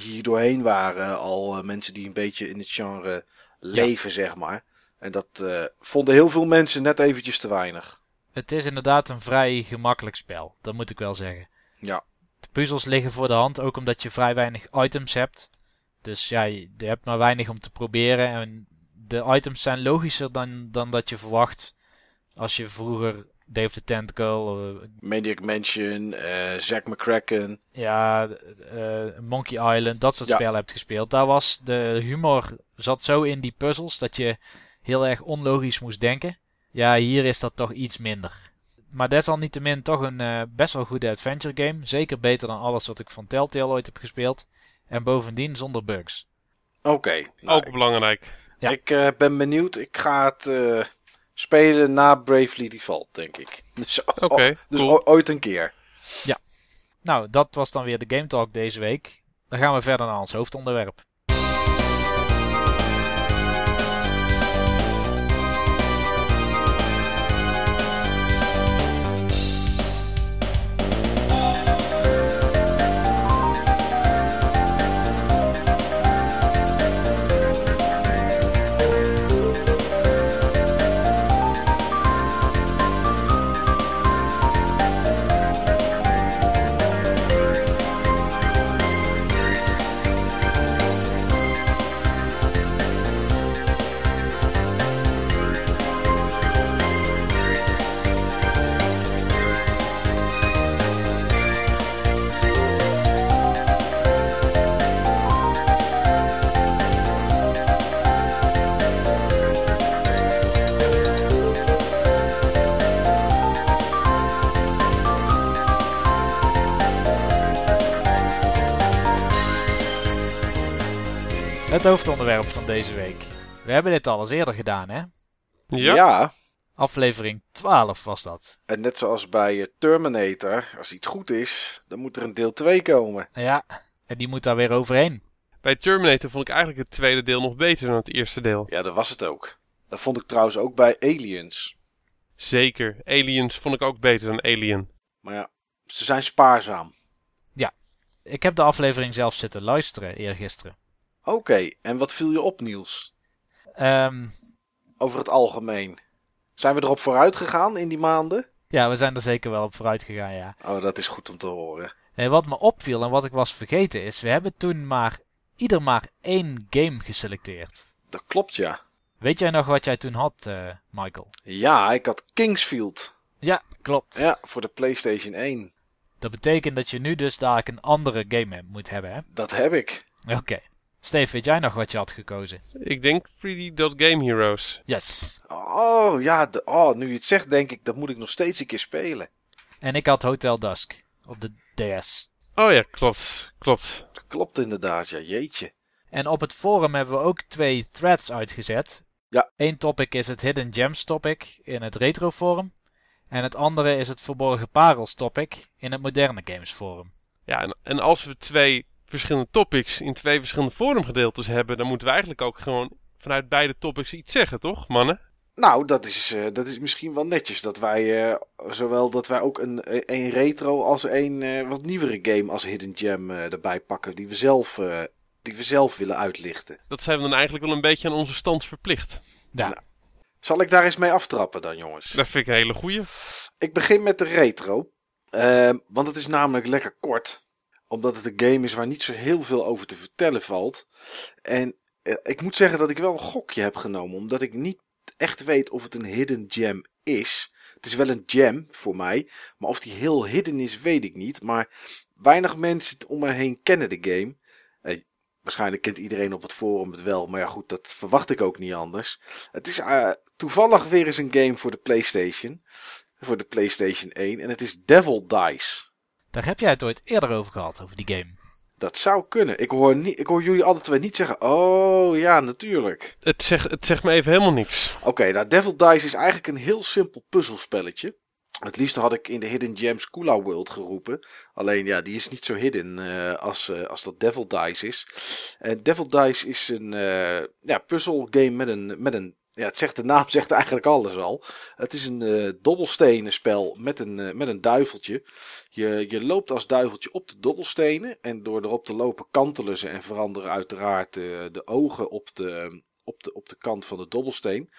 hier doorheen waren. Al mensen die een beetje in het genre leven, ja. zeg maar. En dat uh, vonden heel veel mensen net eventjes te weinig. Het is inderdaad een vrij gemakkelijk spel, dat moet ik wel zeggen. Ja. De puzzels liggen voor de hand, ook omdat je vrij weinig items hebt. Dus ja, je hebt maar weinig om te proberen. En de items zijn logischer dan, dan dat je verwacht. Als je vroeger Dave the Tentacle... Uh, Maniac Mansion, uh, Zack McCracken. Ja, uh, Monkey Island, dat soort ja. spellen hebt gespeeld. Daar was de humor zat zo in die puzzels dat je heel erg onlogisch moest denken. Ja, hier is dat toch iets minder. Maar desalniettemin toch een uh, best wel goede adventure game. Zeker beter dan alles wat ik van Telltale ooit heb gespeeld. En bovendien zonder bugs. Oké. Okay, nou, Ook belangrijk. Ja. Ik uh, ben benieuwd. Ik ga het uh, spelen na Bravely Default, denk ik. [laughs] Dus, okay, dus cool. ooit een keer. Ja. Nou, dat was dan weer de Game Talk deze week. Dan gaan we verder naar ons hoofdonderwerp. Het hoofdonderwerp van deze week. We hebben dit al eens eerder gedaan, hè? Ja. ja. Aflevering 12 was dat. En net zoals bij Terminator, als iets goed is, dan moet er een deel 2 komen. Ja, en die moet daar weer overheen. Bij Terminator vond ik eigenlijk het tweede deel nog beter dan het eerste deel. Ja, dat was het ook. Dat vond ik trouwens ook bij Aliens. Zeker. Aliens vond ik ook beter dan Alien. Maar ja, ze zijn spaarzaam. Ja. Ik heb de aflevering zelf zitten luisteren eergisteren. Oké, okay, en wat viel je op, Niels? Um, Over het algemeen. Zijn we erop vooruit gegaan in die maanden? Ja, we zijn er zeker wel op vooruit gegaan, ja. Oh, dat is goed om te horen. En wat me opviel en wat ik was vergeten is, we hebben toen maar ieder maar één game geselecteerd. Dat klopt, ja. Weet jij nog wat jij toen had, eh, Michael? Ja, ik had Kingsfield. Ja, klopt. Ja, voor de PlayStation 1. Dat betekent dat je nu dus daar een andere game moet hebben, hè? Dat heb ik. Oké. Steve, weet jij nog wat je had gekozen? Ik denk 3D.Game Heroes. Yes. Oh, ja. de- oh, nu je het zegt, denk ik, dat moet ik nog steeds een keer spelen. En ik had Hotel Dusk op de DS. Oh ja, klopt. Klopt. Dat klopt inderdaad, ja. Jeetje. En op het forum hebben we ook twee threads uitgezet. Ja. Eén topic is het Hidden Gems topic in het retro forum. En het andere is het Verborgen Parels topic in het Moderne Games forum. Ja, en, en als we twee verschillende topics in twee verschillende forumgedeeltes hebben, dan moeten we eigenlijk ook gewoon vanuit beide topics iets zeggen, toch, mannen? Nou, dat is, eh, dat is misschien wel netjes. Dat wij, eh, zowel dat wij ook een, een retro als een eh, wat nieuwere game als Hidden Gem eh, erbij pakken. Die we, zelf, eh, die we zelf willen uitlichten. Dat zijn we dan eigenlijk wel een beetje aan onze stand verplicht. Ja, Nou. Zal ik daar eens mee aftrappen dan, jongens? Dat vind ik een hele goeie. Ik begin met de retro. eh, want het is namelijk lekker kort. Omdat het een game is waar niet zo heel veel over te vertellen valt. En eh, ik moet zeggen dat ik wel een gokje heb genomen. Omdat ik niet echt weet of het een hidden gem is. Het is wel een gem voor mij. Maar of die heel hidden is, weet ik niet. Maar weinig mensen om me heen kennen de game. Eh, waarschijnlijk kent iedereen op het forum het wel. Maar ja, goed, dat verwacht ik ook niet anders. Het is eh, toevallig weer eens een game voor de PlayStation. Voor de PlayStation 1. En het is Devil Dice. Daar heb jij het ooit eerder over gehad, over die game. Dat zou kunnen. Ik hoor, niet, ik hoor jullie alle twee niet zeggen. Oh ja, natuurlijk. Het zegt, het zegt me even helemaal niks. Oké, nou Devil Dice is eigenlijk een heel simpel puzzelspelletje. Het liefste had ik in de Hidden Gems Kula World geroepen. Alleen ja, die is niet zo hidden eh, als, eh, als dat Devil Dice is. En Devil Dice is een uh, ja, puzzelgame met een, met een ja, het zegt, de naam [laughs] zegt eigenlijk alles al. Het is een uh, dobbelstenen spel met een, uh, met een duiveltje. Je, je loopt als duiveltje op de dobbelstenen. En door erop te lopen kantelen ze en veranderen uiteraard uh, de ogen op de, op, de, op de kant van de dobbelsteen.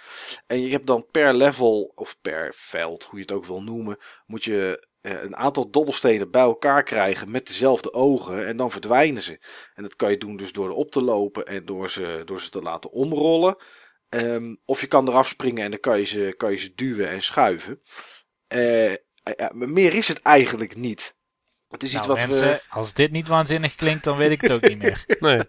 En je hebt dan per level, of per veld, hoe je het ook wil noemen, moet je een aantal dobbelstenen bij elkaar krijgen met dezelfde ogen. En dan verdwijnen ze. En dat kan je doen dus door erop te lopen en door ze, door ze te laten omrollen. Um, of je kan eraf springen en dan kan je ze, kan je ze duwen en schuiven. Uh, ja, meer is het eigenlijk niet. Het is nou, iets wat mensen, we... als dit niet waanzinnig klinkt, dan weet ik het ook niet meer. [laughs] Nee.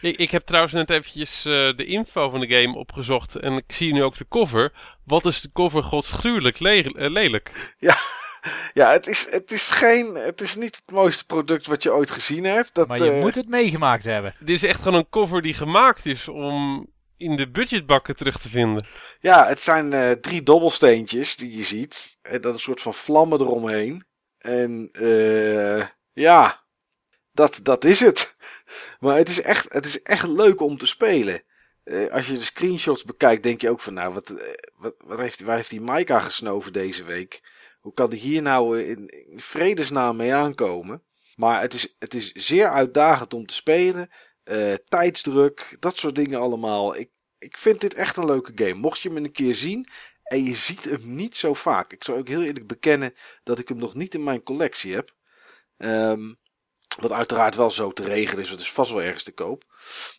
Ik, ik heb trouwens net eventjes uh, de info van de game opgezocht. En ik zie nu ook de cover. Wat is de cover godsgruwelijk le uh, lelijk. Ja, [laughs] ja het, is, het is geen... Het is niet het mooiste product wat je ooit gezien hebt. Dat, maar je uh, moet het meegemaakt hebben. Dit is echt gewoon een cover die gemaakt is om in de budgetbakken terug te vinden. Ja, het zijn uh, drie dobbelsteentjes die je ziet. En dan een soort van vlammen eromheen. En uh, ja, dat, dat is het. [laughs] Maar het is, echt, het is echt leuk om te spelen. Als je de screenshots bekijkt, denk je ook van, nou, wat, wat, wat heeft, waar heeft die Maika gesnoven deze week? Hoe kan die hier nou in, in vredesnaam mee aankomen? Maar het is, het is zeer uitdagend om te spelen. Uh, tijdsdruk, dat soort dingen allemaal. Ik, ik vind dit echt een leuke game. Mocht je hem een keer zien en je ziet hem niet zo vaak. Ik zou ook heel eerlijk bekennen dat ik hem nog niet in mijn collectie heb. Um, wat uiteraard wel zo te regelen is, want het is vast wel ergens te koop.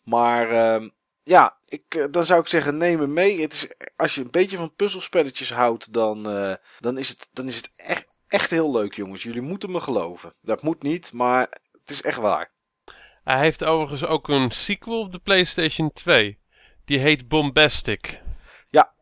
Maar um, ja, ik, dan zou ik zeggen neem hem mee. Het is, als je een beetje van puzzelspelletjes houdt, dan, uh, dan is het, dan is het echt, echt heel leuk jongens. Jullie moeten me geloven. Dat moet niet, maar het is echt waar. Hij heeft overigens ook een sequel op de PlayStation 2. Die heet Bombastic. Ja,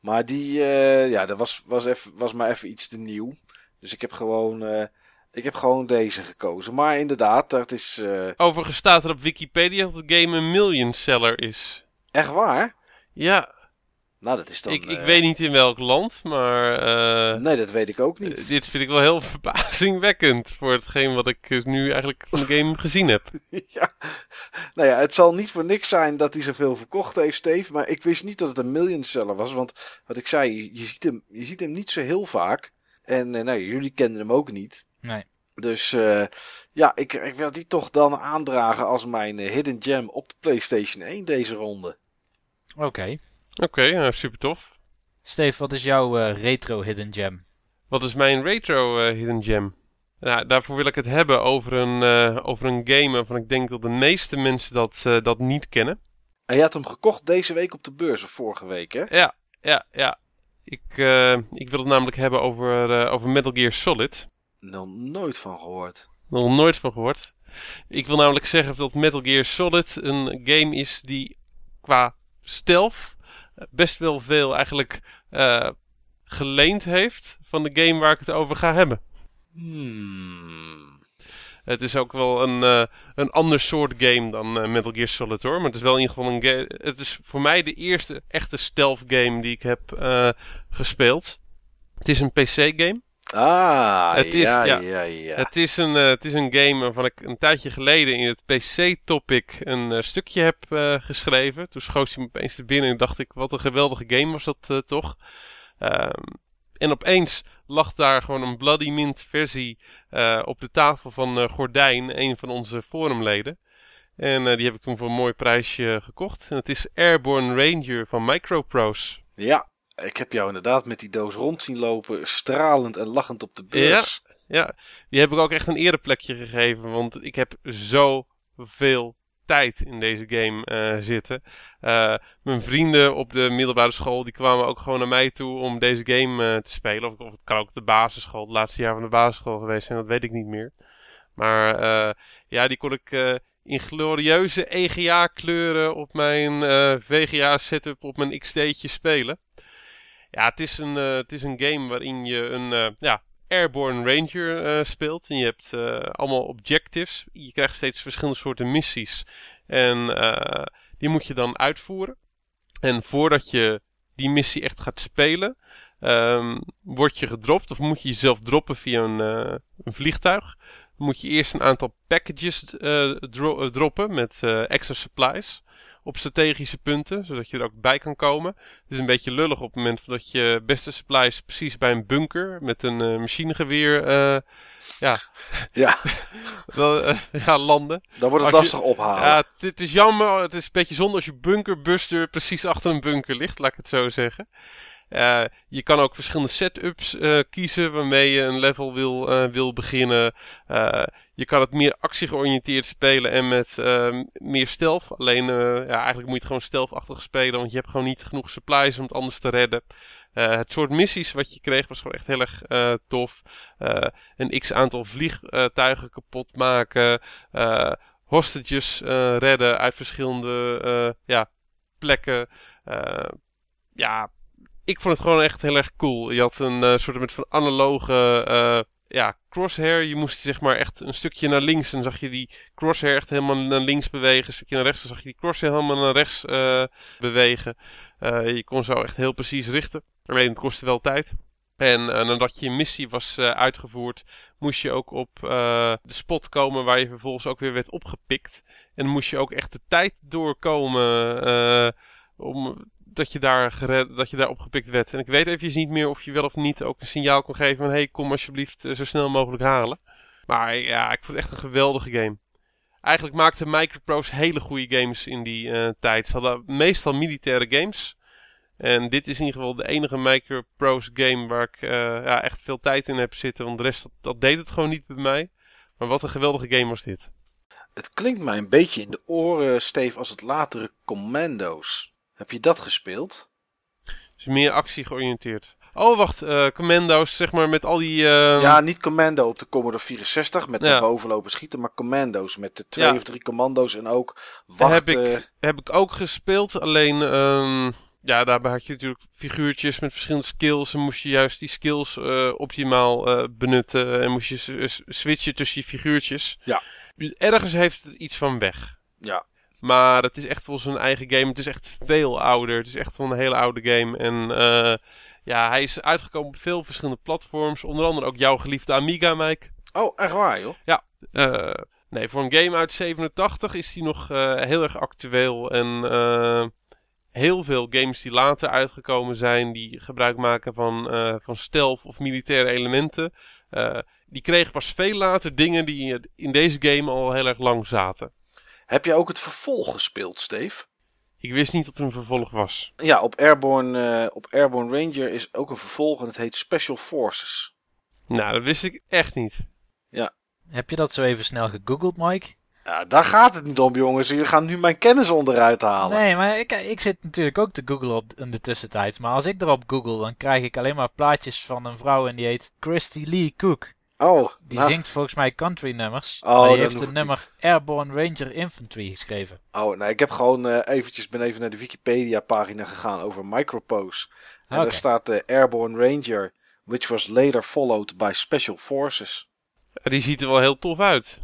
maar die, uh, ja, dat was, was, even, was maar even iets te nieuw. Dus ik heb gewoon, uh, ik heb gewoon deze gekozen. Maar inderdaad, dat is. Uh... Overigens staat er op Wikipedia dat de game een million seller is. Echt waar? Ja. Nou, dat is dan. Ik, ik weet niet in welk land, maar. Uh, nee, dat weet ik ook niet. dit vind ik wel heel [laughs] verbazingwekkend voor hetgeen wat ik nu eigenlijk van de game gezien heb. [laughs] ja. Nou ja, het zal niet voor niks zijn dat hij zoveel verkocht heeft, Steve. Maar ik wist niet dat het een million seller was. Want wat ik zei, je, je ziet, hem, je ziet hem niet zo heel vaak. En uh, nou, jullie kenden hem ook niet. Nee. Dus uh, ja, ik, ik wil die toch dan aandragen als mijn uh, hidden gem op de PlayStation 1 deze ronde. Oké. Okay. Oké, okay, uh, super tof. Steve, wat is jouw uh, retro hidden gem? Wat is mijn retro uh, hidden gem? Nou, daarvoor wil ik het hebben over een, eh, over een game waarvan ik denk dat de meeste mensen dat, eh, dat niet kennen. En je had hem gekocht deze week op de beurs of vorige week, hè? Ja, ja, ja. Ik, eh, ik wil het namelijk hebben over, eh, over Metal Gear Solid. Nog nooit van gehoord. Nog nooit van gehoord. Ik wil namelijk zeggen dat Metal Gear Solid een game is die qua stealth eh, best wel veel eigenlijk eh, geleend heeft van de game waar ik het over ga hebben. Hmm. Het is ook wel een, eh, een ander soort game dan eh, Metal Gear Solid hoor. Maar het is wel in ieder geval een game. Het is voor mij de eerste echte stealth game die ik heb gespeeld. Het is een PC game. Ah, Het is- ja, ja. ja, ja. Het, is een, eh, het is een game waarvan ik een tijdje geleden in het PC-topic een eh, stukje heb eh, geschreven. Toen schoot hij me opeens te binnen en dacht ik, wat een geweldige game was dat toch. Ehm, en opeens lag daar gewoon een Bloody Mint versie op de tafel van Gordijn, een van onze forumleden. En die heb ik toen voor een mooi prijsje gekocht. En het is Airborne Ranger van Microprose. Ja, ik heb jou inderdaad met die doos rond zien lopen, stralend en lachend op de beurs. Ja, die heb ik ook echt een ereplekje gegeven. Want ik heb zoveel tijd in deze game eh, zitten. Eh, mijn vrienden op de middelbare school die kwamen ook gewoon naar mij toe om deze game eh, te spelen. Of, of het kan ook de basisschool, het laatste jaar van de basisschool geweest zijn, dat weet ik niet meer. Maar ja, die kon ik in glorieuze EGA kleuren op mijn VGA setup op mijn XT'tje spelen. Ja, het is een, eh, het is een game waarin je een eh, ja, Airborne Ranger eh, speelt. En je hebt allemaal objectives. Je krijgt steeds verschillende soorten missies. En die moet je dan uitvoeren. En voordat je die missie echt gaat spelen, ehm, word je gedropt. Of moet je jezelf droppen via een, een vliegtuig. Dan moet je eerst een aantal packages dro- droppen met extra supplies. Op strategische punten, zodat je er ook bij kan komen. Het is een beetje lullig op het moment dat je beste supplies precies bij een bunker met een eh, machinegeweer eh, Ja, [laughs] [laughs] eh, ja, landen. dan wordt het Als je- lastig ophalen. Ja, het, het is jammer. Het is een beetje zonde als je bunkerbuster precies achter een bunker ligt, laat ik het zo zeggen. Eh, je kan ook verschillende setups eh, kiezen waarmee je een level wil, eh, wil beginnen. Je kan het meer actiegeoriënteerd spelen en met eh, meer stealth. Alleen, ja, eigenlijk moet je het gewoon stealthachtig spelen, want je hebt gewoon niet genoeg supplies om het anders te redden. Het soort missies wat je kreeg was gewoon echt heel erg tof. Een x aantal vliegtuigen kapot maken. hostages redden uit verschillende ja, plekken. Ja, ik vond het gewoon echt heel erg cool. Je had een eh, soort van analoge eh, ja, crosshair. Je moest zeg maar echt een stukje naar links. En zag je die crosshair echt helemaal naar links bewegen. Een stukje naar rechts. Dan zag je die crosshair helemaal naar rechts eh, bewegen. Je kon zo echt heel precies richten. Alleen het kostte wel tijd. En nadat je missie was uitgevoerd, moest je ook op de spot komen waar je vervolgens ook weer werd opgepikt. En moest je ook echt de tijd doorkomen om, dat, je daar gered, dat je daar opgepikt werd. En ik weet even niet meer of je wel of niet ook een signaal kon geven van... hey, kom alsjeblieft eh, zo snel mogelijk halen. Maar ja, ik vond het echt een geweldige game. Eigenlijk maakte Microprose hele goede games in die eh, tijd. Ze hadden meestal militaire games... En dit is in ieder geval de enige Microprose game waar ik eh, ja, echt veel tijd in heb zitten. Want de rest, dat, dat deed het gewoon niet bij mij. Maar wat een geweldige game was dit. Het klinkt mij een beetje in de oren, Steve, als het latere Commando's. Heb je dat gespeeld? Dus meer actie georiënteerd. Oh, wacht. eh, commando's, zeg maar, met al die... eh, ja, niet Commando op de Commodore 64 met Ja. naar boven lopen schieten, maar Commando's met de twee Ja. of drie commando's en ook heb wachten. ik, heb ik ook gespeeld. Alleen, ehm, ja, daarbij had je natuurlijk figuurtjes met verschillende skills. En moest je juist die skills eh, optimaal benutten. En moest je switchen tussen die figuurtjes. Ja. Dus ergens heeft het iets van weg. Ja. Maar het is echt wel zijn eigen game. Het is echt veel ouder. Het is echt wel een hele oude game. En eh, ja, hij is uitgekomen op veel verschillende platforms. Onder andere ook jouw geliefde Amiga, Mike. Oh, echt waar, joh? Eh, nee, voor een game uit 87 is die nog eh, heel erg actueel. En heel veel games die later uitgekomen zijn, die gebruik maken van, eh, van stealth of militaire elementen. die kregen pas veel later dingen die in deze game al heel erg lang zaten. Heb je ook het vervolg gespeeld, Steve? Ik wist niet dat er een vervolg was. Ja, op Airborne, eh, op Airborne Ranger is ook een vervolg en het heet Special Forces. Nou, dat wist ik echt niet. Ja. Heb je dat zo even snel gegoogeld, Mike? Ja, daar gaat het niet om, jongens. Jullie gaan nu mijn kennis onderuit halen. Nee, maar ik, ik zit natuurlijk ook te googlen op, in de tussentijd. Maar als ik erop google, dan krijg ik alleen maar plaatjes van een vrouw en die heet Christy Lee Cook. Oh, Die nou, zingt volgens mij country nummers. Oh, dan heeft het nummer Airborne Ranger Infantry geschreven. oh, nee, ik heb gewoon eh, eventjes, ben even naar de Wikipedia-pagina gegaan over Micropose. En daar staat de Airborne Ranger, which was later followed by Special Forces. Ja, die ziet er wel heel tof uit.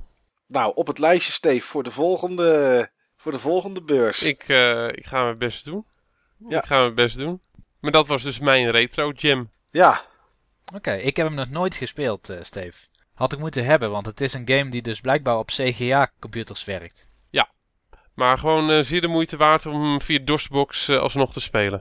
Nou, op het lijstje, Steve, voor de volgende, voor de volgende beurs. Ik, eh, ik ga mijn best doen. Ja. Ik ga mijn best doen. Maar dat was dus mijn retro gem. Ja, Oké, ik heb hem nog nooit gespeeld, eh Steve. Had ik moeten hebben, want het is een game die dus blijkbaar op CGA-computers werkt. Maar gewoon eh, zeer de moeite waard om hem via DOSBox eh, alsnog te spelen.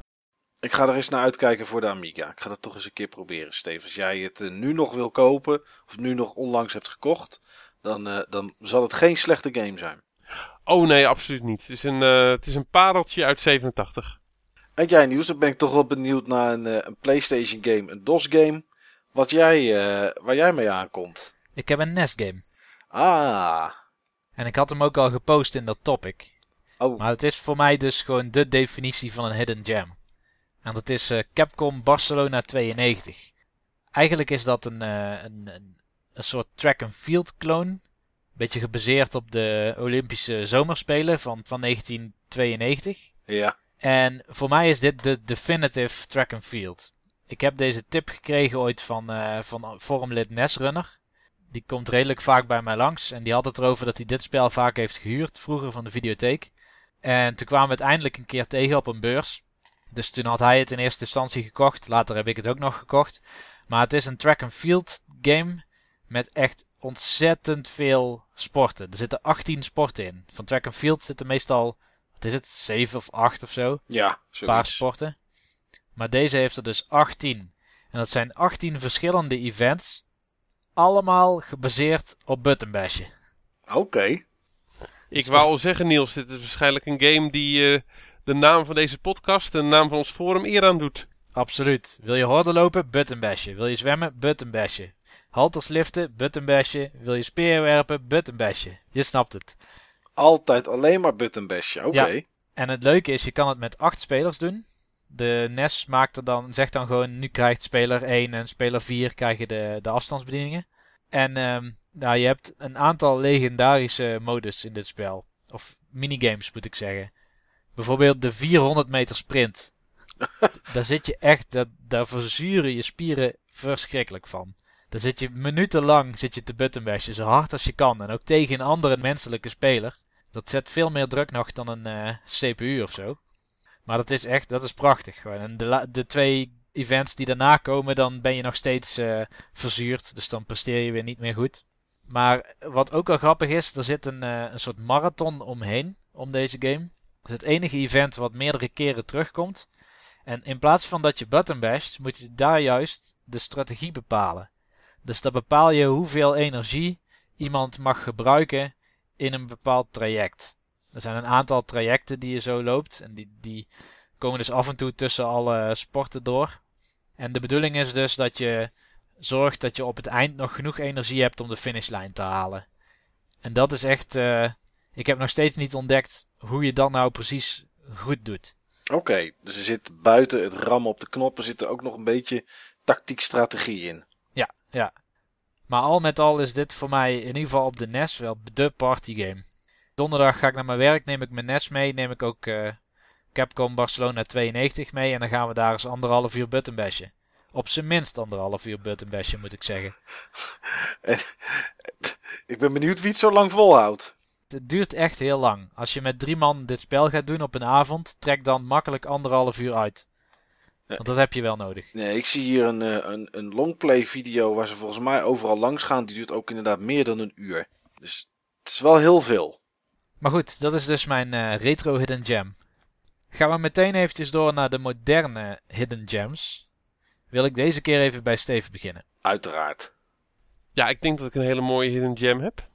ik ga er eens naar uitkijken voor de Amiga. Ik ga dat toch eens een keer proberen, Steve. Als jij het nu nog wil kopen, of nu nog onlangs hebt gekocht, dan, eh, dan zal het geen slechte game zijn. Oh nee, absoluut niet. Het is een, eh, het is een pareltje uit 87. En jij nieuws, dan ben ik toch wel benieuwd naar een, eh, een PlayStation game, een DOS game, wat jij, eh, waar jij mee aankomt. Ik heb een NES-game. Ah, En ik had hem ook al gepost in dat topic. oh, Maar het is voor mij dus gewoon de definitie van een hidden gem. En dat is eh, Capcom Barcelona 92. Eigenlijk is dat een, eh, een, een, een soort track and field clone. Beetje gebaseerd op de Olympische Zomerspelen van, van 1992. ja, En voor mij is dit de definitive track and field. Ik heb deze tip gekregen ooit van, eh van forumlid Nesrunner. Die komt redelijk vaak bij mij langs. En die had het erover dat hij dit spel vaak heeft gehuurd. Vroeger van de videotheek. En toen kwamen we het eindelijk een keer tegen op een beurs. Dus toen had hij het in eerste instantie gekocht. Later heb ik het ook nog gekocht. Maar het is een track and field game. Met echt ontzettend veel sporten. Er zitten 18 sporten in. Van track and field zitten meestal, wat is het, 7 of 8 of zo ja, paar zoiets. sporten. Maar deze heeft er dus 18. En dat zijn 18 verschillende events. Allemaal gebaseerd op buttonbashen. Oké, Ik wou al zeggen, Niels, dit is waarschijnlijk een game die eh, de naam van deze podcast en de naam van ons forum eer aan doet. Absoluut. Wil je horden lopen? Buttonbashen. Wil je zwemmen? Buttonbashen. Halters liften? Buttonbashen. Wil je speer werpen? Buttonbashen. Je snapt het. altijd alleen maar button bashje. Oké, Ja. En het leuke is, je kan het met 8 spelers doen. De NES maakt er dan, zegt dan gewoon, nu krijgt speler 1 en speler 4 krijgen de, de afstandsbedieningen. En nou, je hebt een aantal legendarische modus in dit spel. Of minigames moet ik zeggen. Bijvoorbeeld de 400 meter sprint. [laughs] daar zit je echt, dat, daar verzuren je spieren verschrikkelijk van. Daar zit je minutenlang zit je te buttonbashen, zo hard als je kan. En ook tegen een andere menselijke speler. Dat zet veel meer druk nog dan een eh, CPU of zo. Maar dat is echt, dat is prachtig gewoon. En de, de twee events die daarna komen, dan ben je nog steeds eh, verzuurd. Dus dan presteer je weer niet meer goed. Maar wat ook wel grappig is, er zit een, eh, een soort marathon omheen, om deze game. Is het enige event wat meerdere keren terugkomt. En in plaats van dat je button basht, moet je daar juist de strategie bepalen. Dus dan bepaal je hoeveel energie iemand mag gebruiken in een bepaald traject. Er zijn een aantal trajecten die je zo loopt. En die, die komen dus af en toe tussen alle sporten door. En de bedoeling is dus dat je zorgt dat je op het eind nog genoeg energie hebt om de finishlijn te halen. En dat is echt. eh, ik heb nog steeds niet ontdekt hoe je dat nou precies goed doet. oké. Dus er zit buiten het rammen op de knoppen zit er ook nog een beetje tactiek strategie in. Ja, ja. Maar al met al is dit voor mij in ieder geval op de NES wel de partygame. Donderdag ga ik naar mijn werk, neem ik mijn NES mee, neem ik ook eh, Capcom Barcelona 92 mee en dan gaan we daar eens anderhalf uur button bashen. Op zijn minst anderhalf uur button bashen moet ik zeggen. [laughs] En, ik ben benieuwd wie het zo lang volhoudt. Het duurt echt heel lang. Als je met drie man dit spel gaat doen op een avond, trek dan makkelijk anderhalf uur uit. Want dat heb je wel nodig. Nee, ik zie hier een, eh, een, een longplay video waar ze volgens mij overal langs gaan. Die duurt ook inderdaad meer dan een uur. Dus het is wel heel veel. Maar goed, dat is dus mijn eh, retro hidden gem. Gaan we meteen eventjes door naar de moderne hidden gems. Wil ik deze keer even bij Steven beginnen. Uiteraard. Ja, ik denk dat ik een hele mooie hidden gem heb.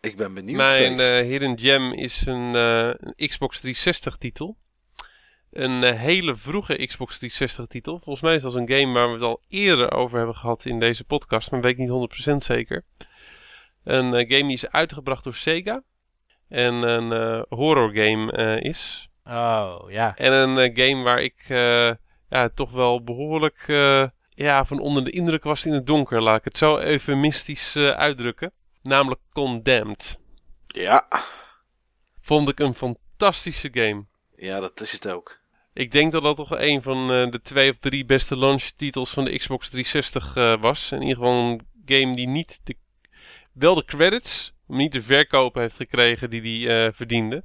Ik ben benieuwd. Mijn eh, hidden gem is een, eh, een Xbox 360 titel. Een hele vroege Xbox 360 titel. Volgens mij is dat een game waar we het al eerder over hebben gehad in deze podcast, maar weet ik niet 100% zeker. Een game die is uitgebracht door Sega. En een eh, horror game eh, is. Oh, ja. En een eh, game waar ik eh, ja, toch wel behoorlijk eh, ja, van onder de indruk was in het donker. Laat ik het zo eufemistisch eh, uitdrukken. Namelijk Condemned. Ja. Vond ik een fantastische game. Ja, dat is het ook. Ik denk dat dat toch een van eh, de twee of drie beste launchtitels van de Xbox 360 eh, was. In ieder geval een game die niet de, wel de credits, niet de verkopen heeft gekregen die hij eh, verdiende.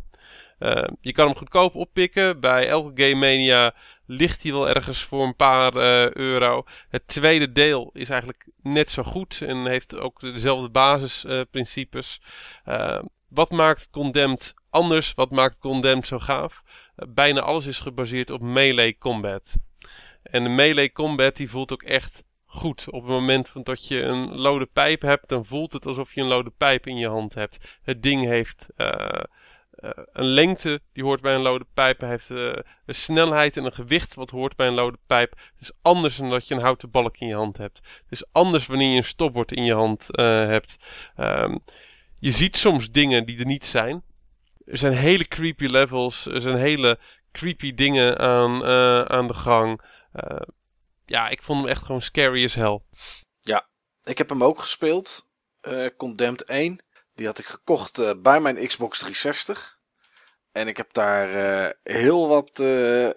Eh, je kan hem goedkoop oppikken. Bij elke Game Mania ligt hij wel ergens voor een paar eh, euro. Het tweede deel is eigenlijk net zo goed en heeft ook dezelfde basisprincipes. Eh, wat maakt Condemned anders? Wat maakt Condemned zo gaaf? Uh, bijna alles is gebaseerd op melee combat. En de melee combat die voelt ook echt goed. Op het moment dat je een lode pijp hebt, dan voelt het alsof je een lode pijp in je hand hebt. Het ding heeft uh, uh, een lengte die hoort bij een lode pijp. Heeft uh, een snelheid en een gewicht wat hoort bij een lode pijp. Het is anders dan dat je een houten balk in je hand hebt. Het is anders wanneer je een stopbord in je hand hebt. Um, je ziet soms dingen die er niet zijn. Er zijn hele creepy levels. Er zijn hele creepy dingen aan, aan de gang. Ja, ik vond hem echt gewoon scary as hell. Ja, ik heb hem ook gespeeld. Uh, Condemned 1. Die had ik gekocht uh, bij mijn Xbox 360. En ik heb daar uh, heel wat,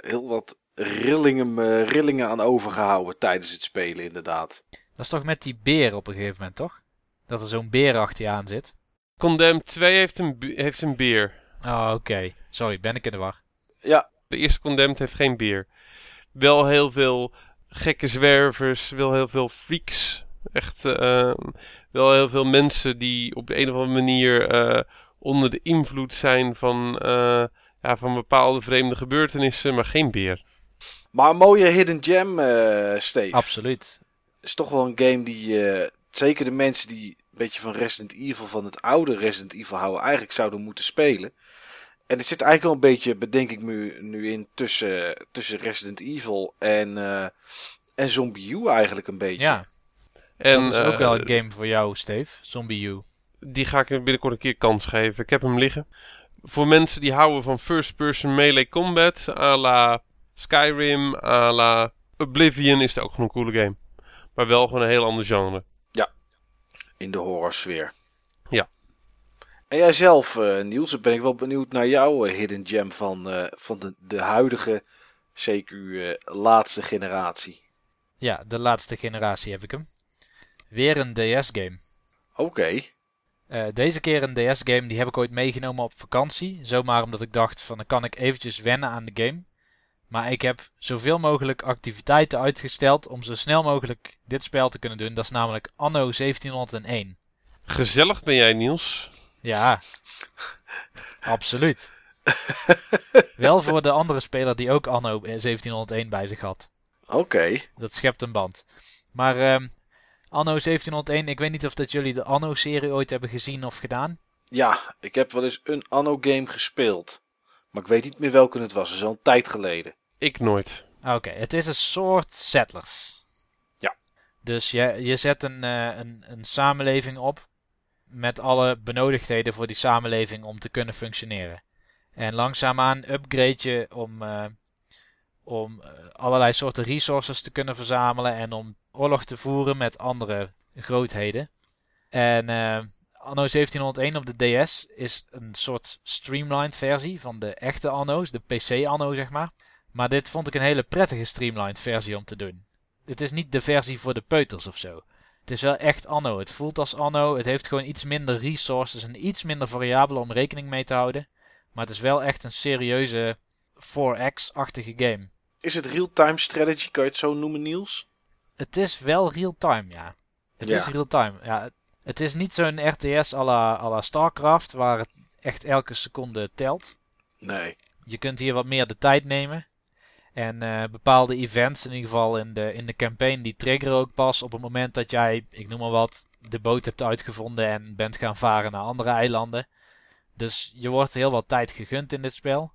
heel wat rillingen, rillingen aan overgehouden tijdens het spelen, inderdaad. Dat is toch met die beer op een gegeven moment, toch? Dat er zo'n beer achter je aan zit. Condemned 2 heeft een, heeft een beer. Oh, oké. Okay. Sorry, ben ik in de war. Ja. De eerste Condemned heeft geen beer. Wel heel veel gekke zwervers, wel heel veel freaks. Echt uh, wel heel veel mensen die op de een of andere manier uh, onder de invloed zijn van, uh, ja, van bepaalde vreemde gebeurtenissen, maar geen beer. Maar een mooie hidden gem, uh, Steve. Absoluut. Is toch wel een game die zeker de mensen die een beetje van Resident Evil, van het oude Resident Evil houden, eigenlijk zouden moeten spelen. En het zit eigenlijk wel een beetje, bedenk ik nu, nu in tussen, tussen Resident Evil en, uh, en Zombie U eigenlijk een beetje. Ja. En, dat is ook uh, wel een game voor jou, Steve. Zombie U. Die ga ik binnenkort een keer kans geven. Ik heb hem liggen. Voor mensen die houden van first-person melee combat, à la Skyrim, à la Oblivion, is het ook gewoon een coole game. Maar wel gewoon een heel ander genre. Ja, in de horror sfeer. En jijzelf, uh, Niels, ben ik wel benieuwd naar jouw uh, hidden gem van, uh, van de, de huidige CQ laatste generatie. Ja, de laatste generatie heb ik hem. Weer een DS-game. Oké. Okay. deze keer een DS-game, die heb ik ooit meegenomen op vakantie. Zomaar omdat ik dacht van dan kan ik eventjes wennen aan de game. Maar ik heb zoveel mogelijk activiteiten uitgesteld om zo snel mogelijk dit spel te kunnen doen. Dat is namelijk Anno 1701. Gezellig ben jij, Niels. Ja, absoluut. [laughs] Wel voor de andere speler die ook Anno 1701 bij zich had. Oké. Okay. Dat schept een band. Maar uh, Anno 1701, ik weet niet of dat jullie de Anno-serie ooit hebben gezien of gedaan. Ja, ik heb wel eens een Anno-game gespeeld. Maar ik weet niet meer welke het was. Dat is al een tijd geleden. Ik nooit. Oké, okay, het is een soort Settlers. Ja. Dus je, je zet een, uh, een, een samenleving op met alle benodigdheden voor die samenleving om te kunnen functioneren. En langzaamaan upgrade je om, uh, om uh, allerlei soorten resources te kunnen verzamelen en om oorlog te voeren met andere grootheden. En uh, Anno 1701 op de DS is een soort streamlined versie van de echte Anno's, de PC Anno zeg maar. Maar dit vond ik een hele prettige streamlined versie om te doen. Het is niet de versie voor de peuters of zo. Het is wel echt Anno. Het voelt als Anno. Het heeft gewoon iets minder resources en iets minder variabelen om rekening mee te houden. Maar het is wel echt een serieuze 4X-achtige game. Is het real-time strategy? Kan je het zo noemen, Niels? Het is wel real-time, ja. Het ja. is real-time. Ja, het is niet zo'n RTS à la, à la StarCraft, waar het echt elke seconde telt. Nee. Je kunt hier wat meer de tijd nemen. En uh, bepaalde events, in ieder geval in de, in de campaign, die triggeren ook pas op het moment dat jij, ik noem maar wat, de boot hebt uitgevonden en bent gaan varen naar andere eilanden. Dus je wordt heel wat tijd gegund in dit spel.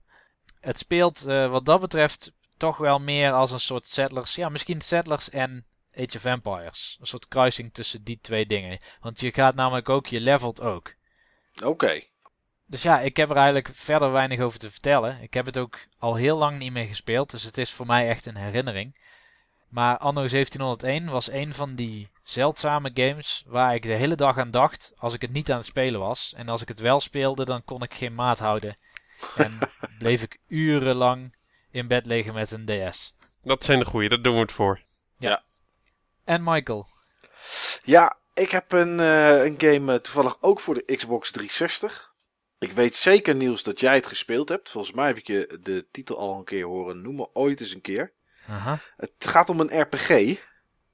Het speelt uh, wat dat betreft toch wel meer als een soort Settlers. Ja, misschien Settlers en Age of Empires. Een soort kruising tussen die twee dingen. Want je gaat namelijk ook, je levelt ook. Oké. Dus ja, ik heb er eigenlijk verder weinig over te vertellen. Ik heb het ook al heel lang niet meer gespeeld, dus het is voor mij echt een herinnering. Maar Anno 1701 was een van die zeldzame games waar ik de hele dag aan dacht als ik het niet aan het spelen was. En als ik het wel speelde, dan kon ik geen maat houden. En [laughs] bleef ik urenlang in bed liggen met een DS. Dat zijn de goeie, daar doen we het voor. En Michael, Ja, ik heb een, eh, een game eh, toevallig ook voor de Xbox 360. Ik weet zeker, Niels, dat jij het gespeeld hebt. Volgens mij heb ik je de titel al een keer horen noemen, ooit eens een keer. Aha. Het gaat om een RPG.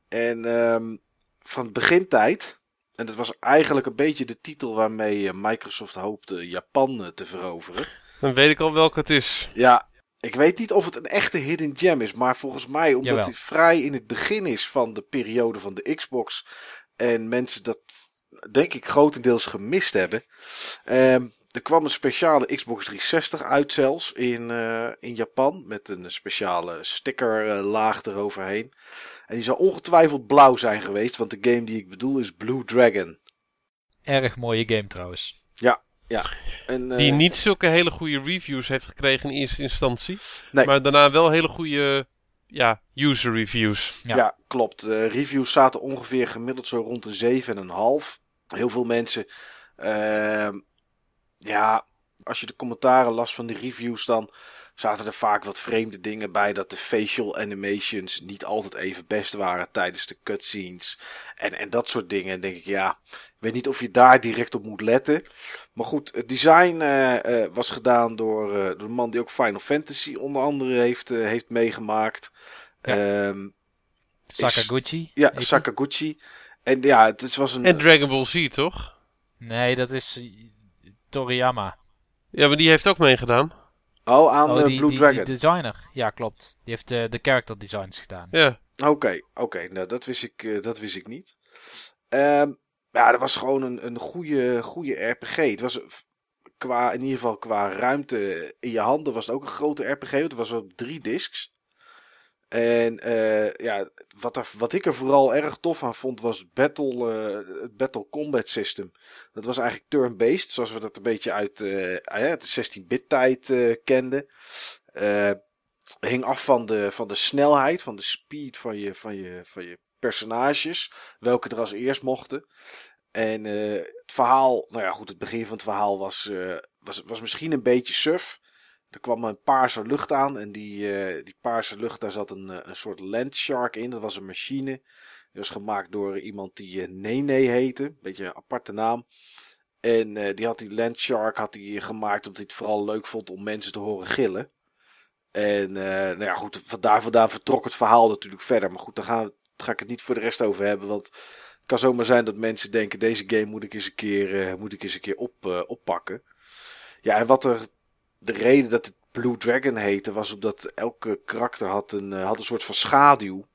En ehm, van begintijd. En dat was eigenlijk een beetje de titel waarmee eh, Microsoft hoopte Japan eh, te veroveren. Dan weet ik al welke het is. Ja, ik weet niet of het een echte hidden gem is. Maar volgens mij, omdat Jawel. het vrij in het begin is van de periode van de Xbox. En mensen dat, denk ik, grotendeels gemist hebben. Ehm, er kwam een speciale Xbox 360 uit zelfs in, eh, in Japan. Met een speciale stickerlaag eroverheen. En die zou ongetwijfeld blauw zijn geweest. Want de game die ik bedoel is Blue Dragon. Erg mooie game trouwens. En, eh, Die niet zulke hele goede reviews heeft gekregen in eerste instantie. Nee. Maar daarna wel hele goede ja, user reviews. Ja. Ja, klopt. Eh, reviews zaten ongeveer gemiddeld zo rond de 7,5. Heel veel mensen. ehm, ja, als je de commentaren las van de reviews, dan zaten er vaak wat vreemde dingen bij. Dat de facial animations niet altijd even best waren tijdens de cutscenes. En, en dat soort dingen. En denk ik, ja, ik weet niet of je daar direct op moet letten. Maar goed, het design eh, eh, was gedaan door, eh, door de man die ook Final Fantasy onder andere heeft, heeft meegemaakt. Ja. Ehm, Sakaguchi. ja? Sakaguchi. En ja, het is- was een. En Dragon Ball Z, toch? Nee, dat is Toriyama. Ja, maar die heeft ook meegedaan. oh, aan Oh, eh, die, Blue die, Dragon. die designer. Ja, klopt. Die heeft eh, de character designs gedaan. Ja. Oké, oké. Nou, dat wist ik, eh, dat wist ik niet. Ehm, ja, dat was gewoon een, een goede, goede RPG. Het was qua, in ieder geval qua ruimte in je handen was het ook een grote RPG. Het was op drie discs. En eh, ja, wat, wat ik er vooral erg tof aan vond was het Battle, eh, het battle Combat System. Dat was eigenlijk turn-based, zoals we dat een beetje uit, eh, uit de 16-bit tijd kenden. Hing af van de, van de snelheid, van de speed van je, van je, van je personages. Welke er als eerst mochten. En het verhaal, nou ja, goed, het begin van het verhaal was, was, was misschien een beetje suf. Er kwam een paarse lucht aan en die, eh, die paarse lucht, daar zat een, eh, een soort landshark in. Dat was een machine. Die was gemaakt door iemand die eh, Nene heette. Beetje een aparte naam. En die had die landshark had die gemaakt omdat hij het vooral leuk vond om mensen te horen gillen. En eh, nou ja, goed, vandaar vandaan vertrok het verhaal natuurlijk verder. Maar goed, daar daar ga ik het niet voor de rest over hebben. Want het kan zomaar zijn dat mensen denken: deze game moet ik eens een keer, moet ik eens een keer op, oppakken. Ja, en wat er. De reden dat het Blue Dragon heette was omdat elke karakter had een, eh, had een soort van schaduw.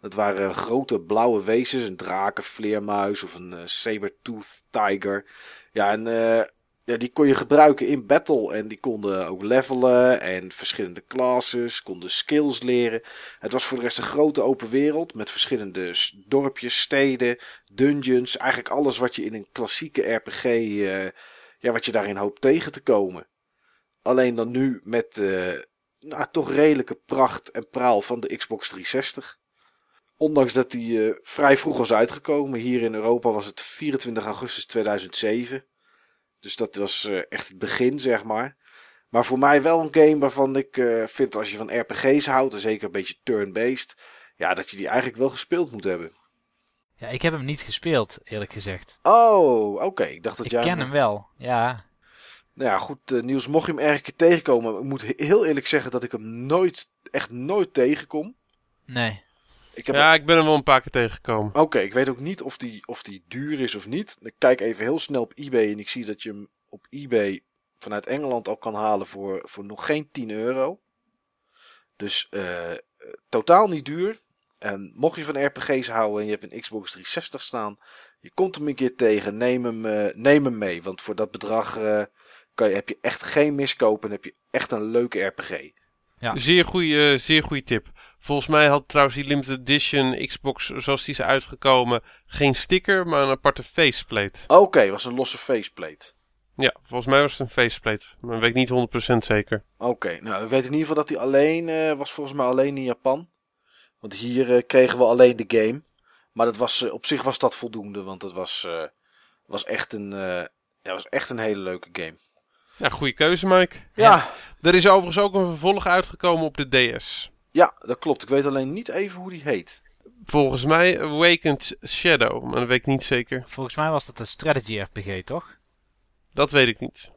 Dat waren grote blauwe wezens, een draak, een vleermuis of een eh, saber-tooth tiger. Ja, en eh, ja, die kon je gebruiken in battle. En die konden ook levelen en verschillende classes, konden skills leren. Het was voor de rest een grote open wereld met verschillende dorpjes, steden, dungeons. Eigenlijk alles wat je in een klassieke RPG, ja, wat je daarin hoopt tegen te komen. Alleen dan nu met eh, nou, toch redelijke pracht en praal van de Xbox 360. Ondanks dat die eh, vrij vroeg was uitgekomen. Hier in Europa was het 24 augustus 2007. Dus dat was eh, echt het begin, zeg maar. Maar voor mij wel een game waarvan ik eh, vind als je van RPG's houdt, en zeker een beetje turn-based, ja, dat je die eigenlijk wel gespeeld moet hebben. Ja, ik heb hem niet gespeeld, eerlijk gezegd. Oh, oké. Ik dacht dat Ik jij. ken hem wel, ja. Nou ja, goed, eh, Niels, mocht je hem ergens tegenkomen. Ik moet he- heel eerlijk zeggen dat ik hem nooit, echt nooit tegenkom. Nee. Ik heb Ja, ik ben hem wel een paar keer tegengekomen. Oké, ik weet ook niet of die, of die duur is of niet. Ik kijk even heel snel op eBay en ik zie dat je hem op eBay vanuit Engeland al kan halen voor, voor nog geen 10 euro. Dus eh, eh, totaal niet duur. En mocht je van RPG's houden en je hebt een Xbox 360 staan, je komt hem een keer tegen, neem hem, eh, neem hem mee. Want voor dat bedrag eh, kan je, heb je echt geen miskoop en heb je echt een leuke RPG. Ja. Zeer goede zeer goede tip. Volgens mij had trouwens die limited edition Xbox zoals die is uitgekomen geen sticker, maar een aparte faceplate. Oké, was een losse faceplate. Ja, volgens mij was het een faceplate. Maar weet ik niet 100% zeker. Oké, nou we weten in ieder geval dat hij alleen uh, was volgens mij alleen in Japan. Want hier uh, kregen we alleen de game. Maar dat was, uh, op zich was dat voldoende, want het was, was, echt, een, ja, was echt een hele leuke game. Ja, goede keuze Mike. Ja. Er is overigens ook een vervolg uitgekomen op de DS. Ja, dat klopt. Ik weet alleen niet even hoe die heet. Volgens mij Awakened Shadow, maar dat weet ik niet zeker. Volgens mij was dat een strategy RPG, toch? Dat weet ik niet.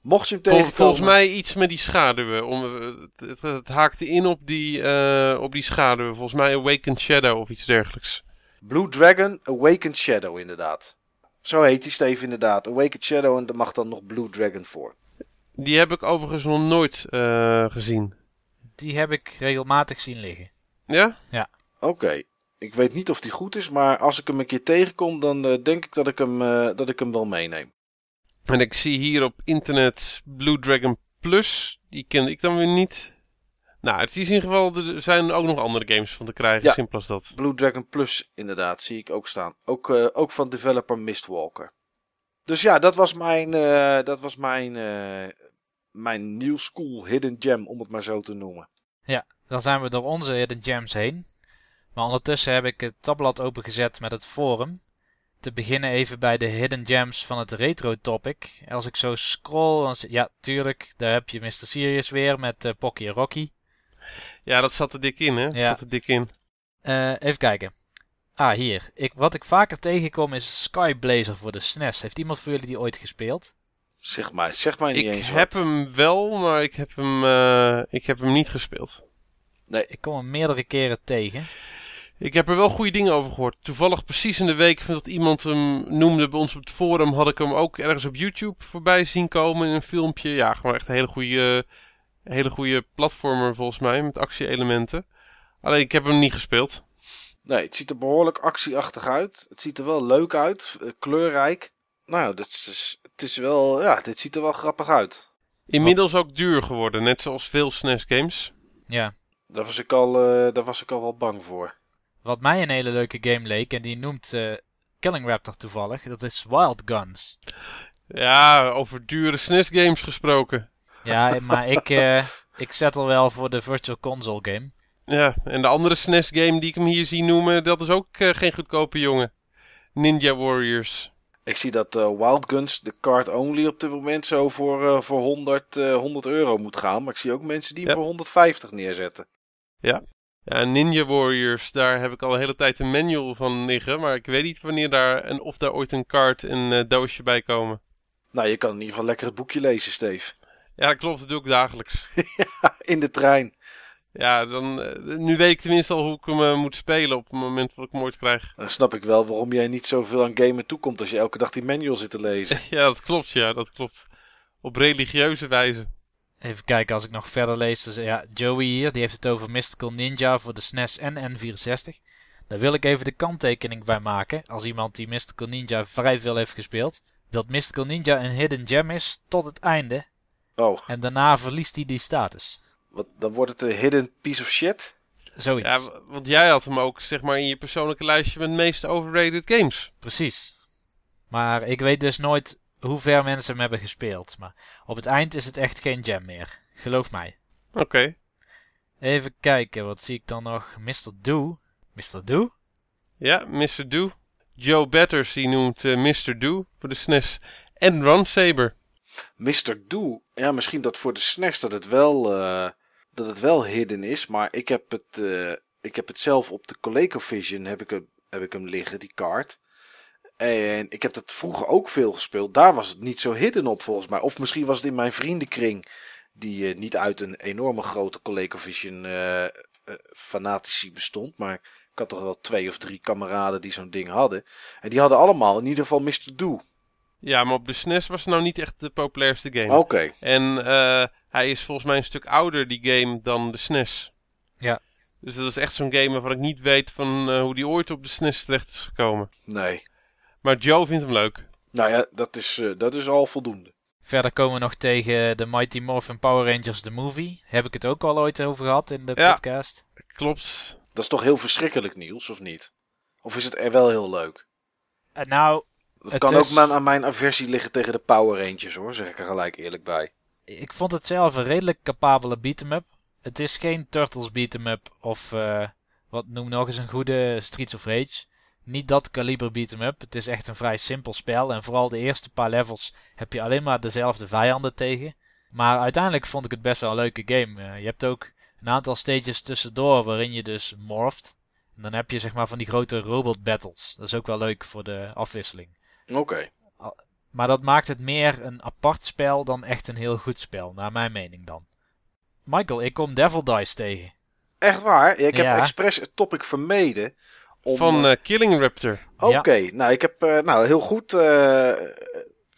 Mocht je hem tegenkomen... Volgens mij iets met die schaduwen. Om, het, het, het haakte in op die, uh, op die schaduwen. Volgens mij Awakened Shadow of iets dergelijks. Blue Dragon Awakened Shadow inderdaad. Zo heet die Steve inderdaad. Awakened Shadow en er mag dan nog Blue Dragon voor. Die heb ik overigens nog nooit uh, gezien. Die heb ik regelmatig zien liggen. Ja? Ja. Oké. Okay. Ik weet niet of die goed is, maar als ik hem een keer tegenkom, dan uh, denk ik dat ik, hem, uh, dat ik hem wel meeneem. En ik zie hier op internet Blue Dragon Plus. Die kende ik dan weer niet. Nou, het is in ieder geval, er zijn ook nog andere games van te krijgen, ja, simpel als dat. Blue Dragon Plus, inderdaad, zie ik ook staan. Ook, uh, ook van developer Mistwalker. Dus ja, dat was mijn, uh, dat was mijn, uh, mijn new school hidden gem, om het maar zo te noemen. Ja, dan zijn we door onze hidden gems heen. Maar ondertussen heb ik het tabblad opengezet met het forum. Te beginnen even bij de hidden gems van het retro topic. Als ik zo scroll, dan ja, tuurlijk, daar heb je Mr. Serious weer met uh, Pocky en Rocky. Ja, dat zat er dik in, hè? Dat ja. zat er dik in. Uh, even kijken. Ah, hier. Ik, wat ik vaker tegenkom is Skyblazer voor de SNES. Heeft iemand voor jullie die ooit gespeeld? Zeg maar, zeg maar niet ik eens Ik heb wat. hem wel, maar ik heb hem, uh, ik heb hem niet gespeeld. Nee. Ik kom hem meerdere keren tegen. Ik heb er wel goede dingen over gehoord. Toevallig precies in de week dat iemand hem noemde bij ons op het forum, had ik hem ook ergens op YouTube voorbij zien komen in een filmpje. Ja, gewoon echt een hele goede, hele goede platformer volgens mij, met actie-elementen. Alleen ik heb hem niet gespeeld. Nee, het ziet er behoorlijk actieachtig uit. Het ziet er wel leuk uit, kleurrijk. Nou, dit is, het is wel, ja, dit ziet er wel grappig uit. Inmiddels ook duur geworden, net zoals veel SNES games. Ja. Daar was ik al, uh, daar was ik al wel bang voor. Wat mij een hele leuke game leek, en die noemt uh, Killing Raptor toevallig, dat is Wild Guns. Ja, over dure SNES games gesproken. Ja, [laughs] maar ik, uh, ik zet al wel voor de Virtual Console game. Ja, en de andere SNES game die ik hem hier zie noemen, dat is ook uh, geen goedkope jongen. Ninja Warriors. Ik zie dat uh, Wild Guns, de card only, op dit moment zo voor, uh, voor 100, 100 euro moet gaan. Maar ik zie ook mensen die hem ja. voor 150 neerzetten. Ja. ja, Ninja Warriors, daar heb ik al een hele tijd een manual van liggen. Maar ik weet niet wanneer daar en of daar ooit een kaart en doosje bij komen. Nou, je kan in ieder geval lekker het boekje lezen, Steve. Ja, dat klopt. Dat doe ik dagelijks. [laughs] in de trein. Ja, dan, nu weet ik tenminste al hoe ik hem uh, moet spelen op het moment dat ik hem ooit krijg. Dan snap ik wel waarom jij niet zoveel aan gamen toekomt als je elke dag die manual zit te lezen. [laughs] ja, dat klopt, ja, dat klopt. Op religieuze wijze. Even kijken als ik nog verder lees. Dus, ja, Joey hier, die heeft het over Mystical Ninja voor de SNES en N64. Daar wil ik even de kanttekening bij maken, als iemand die Mystical Ninja vrij veel heeft gespeeld. Dat Mystical Ninja een hidden gem is tot het einde. Oh. En daarna verliest hij die status. Wat, dan wordt het een hidden piece of shit? Zoiets. Ja, want jij had hem ook zeg maar in je persoonlijke lijstje met de meest overrated games. Precies. Maar ik weet dus nooit hoe ver mensen hem hebben gespeeld. Maar op het eind is het echt geen gem meer. Geloof mij. Oké. Okay. Even kijken, wat zie ik dan nog? Mr. Do. Mr. Do? Ja, Mr. Do. Joe Batters die noemt uh, Mr. Do voor de SNES. En Run Saber. Mr. Do. Ja, misschien dat voor de SNES dat het wel... Uh dat het wel hidden is, maar ik heb het, uh, ik heb het zelf op de ColecoVision heb ik, hem, heb ik hem liggen, die kaart. En ik heb dat vroeger ook veel gespeeld. Daar was het niet zo hidden op volgens mij. Of misschien was het in mijn vriendenkring, die uh, niet uit een enorme grote ColecoVision uh, fanatici bestond. Maar ik had toch wel twee of drie kameraden die zo'n ding hadden. En die hadden allemaal in ieder geval Mr. Do. Ja, maar op de SNES was het nou niet echt de populairste game. Oké. Okay. En uh, hij is volgens mij een stuk ouder, die game, dan de SNES. Ja. Dus dat is echt zo'n game waarvan ik niet weet van uh, hoe die ooit op de SNES terecht is gekomen. Nee. Maar Joe vindt hem leuk. Nou ja, dat is, uh, dat is al voldoende. Verder komen we nog tegen de Mighty Morphin Power Rangers The Movie. Heb ik het ook al ooit over gehad in de ja, podcast. klopt. Dat is toch heel verschrikkelijk, Niels, of niet? Of is het er wel heel leuk? Eh, nou, Dat Het kan is- ook maar aan mijn aversie liggen tegen de Power Rangers, hoor. Zeg ik er gelijk eerlijk bij. ik vond het zelf een redelijk capabele beat-em-up. Het is geen Turtles beat-em-up of eh, wat noem nog eens een goede Streets of Rage. Niet dat kaliber beat-em-up. Het is echt een vrij simpel spel. En vooral de eerste paar levels heb je alleen maar dezelfde vijanden tegen. Maar uiteindelijk vond ik het best wel een leuke game. Eh, je hebt ook een aantal stages tussendoor waarin je dus morft. En dan heb je zeg maar van die grote robot battles. Dat is ook wel leuk voor de afwisseling. Oké. Maar dat maakt het meer een apart spel dan echt een heel goed spel, naar mijn mening dan. Michael, ik kom Devil Dice tegen. Echt waar? Ik heb Ja. expres het topic vermeden. Om, Van eh, eh, Killing Raptor. Oké, nou ik heb eh, nou heel goed eh,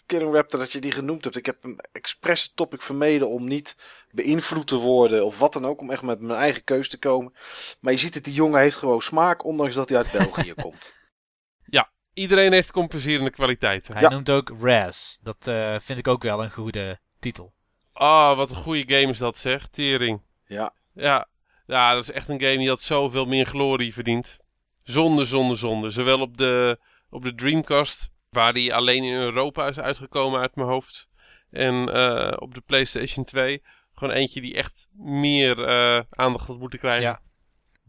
Killing Raptor dat je die genoemd hebt. Ik heb een expres het topic vermeden om niet beïnvloed te worden of wat dan ook. Om echt met mijn eigen keus te komen. Maar je ziet het, die jongen heeft gewoon smaak, ondanks dat hij uit [laughs] België komt. Iedereen heeft compenserende kwaliteiten. Hij Ja. noemt ook Raz. Dat eh, vind ik ook wel een goede titel. Ah, wat een goede game is dat zeg. Tering. Ja. Ja. Ja, dat is echt een game die had zoveel meer glorie verdient. Zonde, zonde, zonde. Zowel op de, op de Dreamcast, waar die alleen in Europa is uitgekomen uit mijn hoofd. En eh, op de PlayStation 2. Gewoon eentje die echt meer eh, aandacht had moeten krijgen. Ja.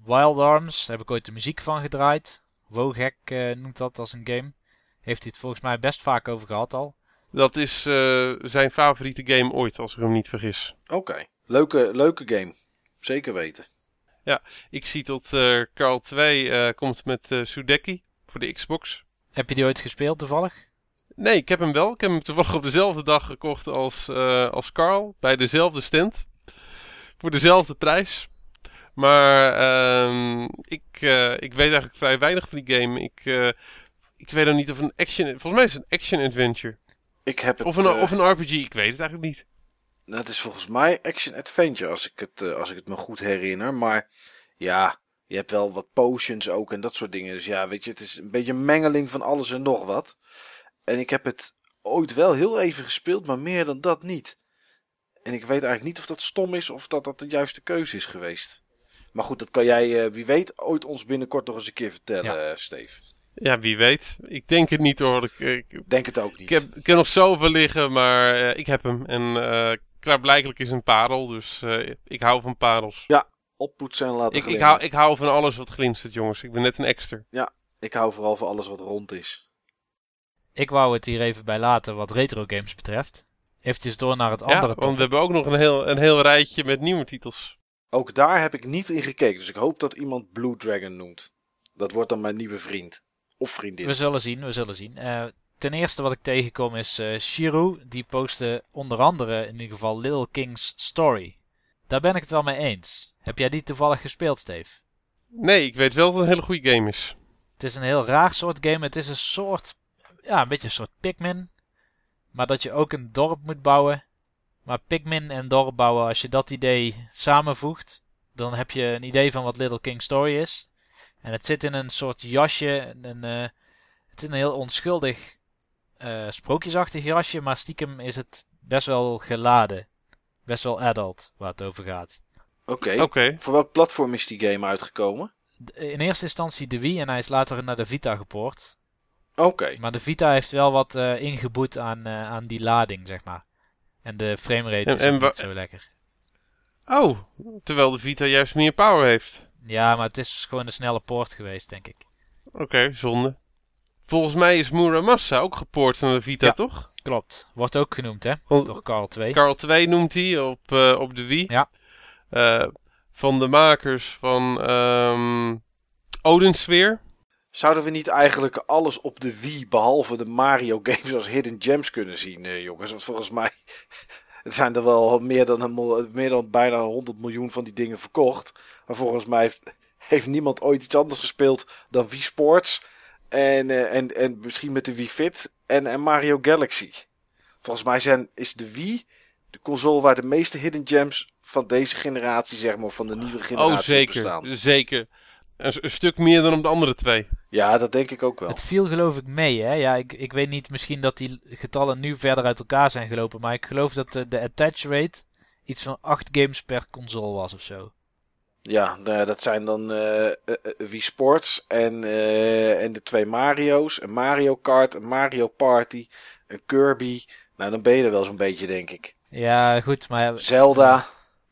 Wild Arms, daar heb ik ooit de muziek van gedraaid. Wogek eh, noemt dat als een game. Heeft hij het volgens mij best vaak over gehad al. Dat is eh, zijn favoriete game ooit, als ik hem niet vergis. Oké, leuke, leuke game. Zeker weten. Ik zie tot eh Carl 2 eh, komt met eh Sudeki voor de Xbox. Heb je die ooit gespeeld toevallig? Nee, ik heb hem wel. Ik heb hem toevallig op dezelfde dag gekocht als, eh, als Carl. Bij dezelfde stand. Voor dezelfde prijs. Maar ehm, ik, eh, ik weet eigenlijk vrij weinig van die game. Ik, eh, ik weet ook niet of een action... Volgens mij is het een action-adventure. Ik heb het, Of een, eh, of een RPG. Ik weet het eigenlijk niet. nou, het is volgens mij Action Adventure, als ik, het, eh, als ik het me goed herinner. Maar ja, je hebt wel wat potions ook en dat soort dingen. Dus ja, weet je, het is een beetje een mengeling van alles en nog wat. En ik heb het ooit wel heel even gespeeld, maar meer dan dat niet. En ik weet eigenlijk niet of dat stom is of dat dat de juiste keuze is geweest. Maar goed, dat kan jij, eh, wie weet, ooit ons binnenkort nog eens een keer vertellen, Ja. eh, Steve. Ja, wie weet. Ik denk het niet hoor. Ik, ik, Denk het ook niet. ik, heb, ik heb nog zoveel liggen, maar eh, ik heb hem. En eh klaarblijkelijk is een parel. Dus eh, ik hou van parels. Oppoetsen en laten Ik, ik, hou, ik hou van alles wat glinstert, jongens. Ik ben net een exter. ik hou vooral van alles wat rond is. Ik wou het hier even bij laten wat retro games betreft. Eventjes door naar het Ja, andere want topic. we hebben ook nog een heel, een heel rijtje met nieuwe titels. Ook daar heb ik niet in gekeken. Dus ik hoop dat iemand Blue Dragon noemt. Dat wordt dan mijn nieuwe vriend. Of vriendin. We zullen zien, we zullen zien. Eh, ten eerste wat ik tegenkom is eh Shiru. Die postte onder andere in ieder geval Little King's Story. Daar ben ik het wel mee eens. Heb jij die toevallig gespeeld, Steve? Nee, ik weet wel dat het een hele goede game is. Het is een heel raar soort game. Het is een soort, ja, een beetje een soort Pikmin. Maar dat je ook een dorp moet bouwen. Maar Pikmin en dorp bouwen, als je dat idee samenvoegt, dan heb je een idee van wat Little King Story is. En het zit in een soort jasje. Een, eh, het is een heel onschuldig, eh, sprookjesachtig jasje, maar stiekem is het best wel geladen. Best wel adult, waar het over gaat. Oké. Oké. Voor welk platform is die game uitgekomen? In eerste instantie de Wii en hij is later naar de Vita gepoord. Oké. Maar de Vita heeft wel wat eh, ingeboet aan, eh, aan die lading, zeg maar. En de framerate En- is en niet zo lekker. Oh, terwijl de Vita juist meer power heeft. Ja, maar het is gewoon een snelle poort geweest, denk ik. Oké, zonde. Volgens mij is Muramasa ook gepoord naar de Vita, Ja. toch? Klopt. Wordt ook genoemd, hè? Want Door Carl 2. Carl 2 noemt hij op, eh, op de Wii. Ja. Eh, van de makers van ehm Odin Zouden we niet eigenlijk alles op de Wii, behalve de Mario games als Hidden Gems kunnen zien, eh, jongens? Want volgens mij [laughs] het zijn er wel meer dan, een, meer dan bijna 100 miljoen van die dingen verkocht. Maar volgens mij heeft, heeft niemand ooit iets anders gespeeld dan Wii Sports. En, eh, en, en misschien met de Wii Fit en, en Mario Galaxy. Volgens mij zijn, is de Wii de console waar de meeste Hidden Gems van deze generatie, zeg maar, van de nieuwe generatie Oh, zeker. bestaan. Zeker. Een stuk meer dan op de andere twee. Ja, dat denk ik ook wel. Het viel geloof ik mee, hè? Ja, ik, ik weet niet misschien dat die getallen nu verder uit elkaar zijn gelopen. Maar ik geloof dat de, de attach rate iets van 8 games per console was of zo. Ja, nou, dat zijn dan eh, Wii Sports en, en de twee Mario's. Een Mario Kart, een Mario Party, een Kirby. Nou, dan ben je er wel zo'n beetje, denk ik. Ja, goed, maar Zelda.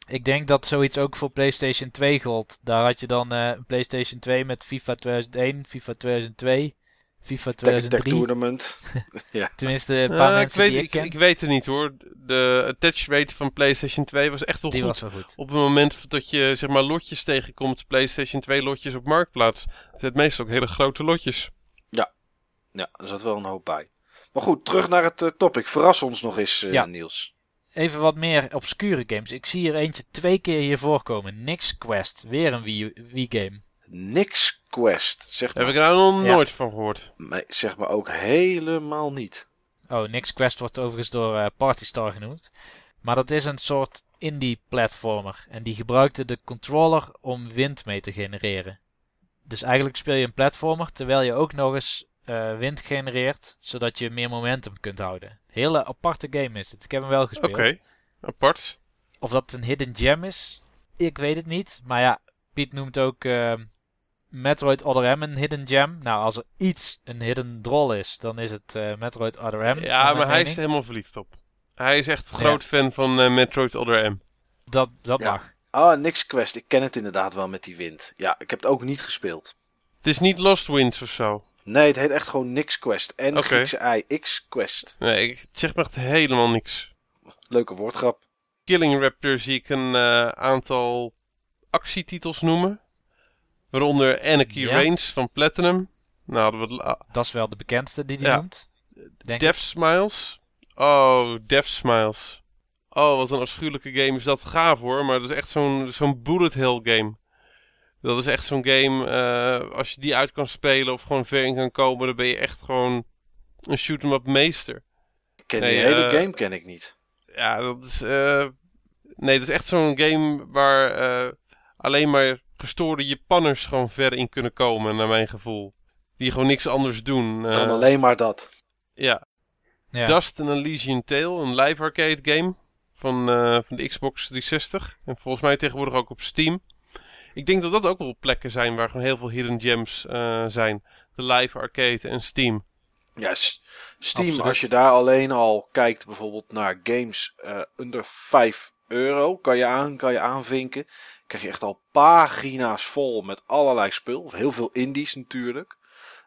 Ik denk dat zoiets ook voor PlayStation 2 gold. Daar had je dan eh, een PlayStation 2 met FIFA 2001, FIFA 2002, FIFA Tech Tech 2003. Tournament. [laughs] [laughs] Tenminste, een paar Ja, ik, mensen weet, die ik ik, ken, ik weet het niet hoor. De attach rate van PlayStation 2 was echt wel die goed. was wel goed. Op het moment dat je zeg maar lotjes tegenkomt, PlayStation 2 lotjes op Marktplaats, zijn het meestal ook hele grote lotjes. Ja, er zat wel een hoop bij. Maar goed, terug naar het eh, topic. Verras ons nog eens, eh, Ja. Niels. Even wat meer obscure games. Ik zie er eentje twee keer hier voorkomen. Nix Quest, weer een Wii, Wii game. Nix Quest. Zeg maar, heb ik daar nog Ja. nooit van gehoord. nee, zeg maar ook helemaal niet. Oh, Nix Quest wordt overigens door eh, Party Star genoemd. Maar dat is een soort indie platformer. En die gebruikte de controller om wind mee te genereren. Dus eigenlijk speel je een platformer terwijl je ook nog eens eh, wind genereert. Zodat je meer momentum kunt houden. Hele aparte game is het. Ik heb hem wel gespeeld. Oké, apart. Of dat een hidden gem is, ik weet het niet. Maar ja, Piet noemt ook eh, Metroid Other M een hidden gem. Nou, als er iets een hidden droll is, dan is het eh, Metroid Other M. Ja, maar hij is er helemaal verliefd op. Hij is echt Ja. groot fan van eh, Metroid Other M. Dat, dat Ja. mag. Ah, Nix Quest. Ik ken het inderdaad wel met die wind. Ja, ik heb het ook niet gespeeld. Het is niet Lost Winds of zo. Nee, het heet echt gewoon Nix Quest. En Oké. Griekse I, X Quest. Nee, ik, het zegt me echt helemaal niks. Leuke woordgrap. Killing Raptor zie ik een eh, aantal actietitels noemen. Waaronder Anarchy Ja. Reigns van Platinum. Nou, Dat is wel de bekendste die die Ja. noemt. Denk ik. Death Smiles. Oh, Death Smiles. Oh, wat een afschuwelijke game is dat. Gaaf hoor, maar dat is echt zo'n zo'n bullet hell game. Dat is echt zo'n game, eh, als je die uit kan spelen of gewoon ver in kan komen, dan ben je echt gewoon een shoot-em-up meester. Ik ken Nee, die hele eh, game ken ik niet. Ja, dat is, eh, nee, dat is echt zo'n game waar eh, alleen maar gestoorde Japanners gewoon ver in kunnen komen, naar mijn gevoel. Die gewoon niks anders doen. Eh, Dan alleen maar dat. Ja, Ja. Dust and Elysian Tale, een live arcade game van, eh, van de Xbox 360. En volgens mij tegenwoordig ook op Steam. Ik denk dat dat ook wel plekken zijn waar gewoon heel veel hidden gems eh, zijn. De live arcade en Steam. Ja, S- Steam, Absoluut. als je daar alleen al kijkt bijvoorbeeld naar games eh, onder 5 euro, kan je, aan, kan je aanvinken. Krijg je echt al pagina's vol met allerlei spul. Of heel veel indies natuurlijk.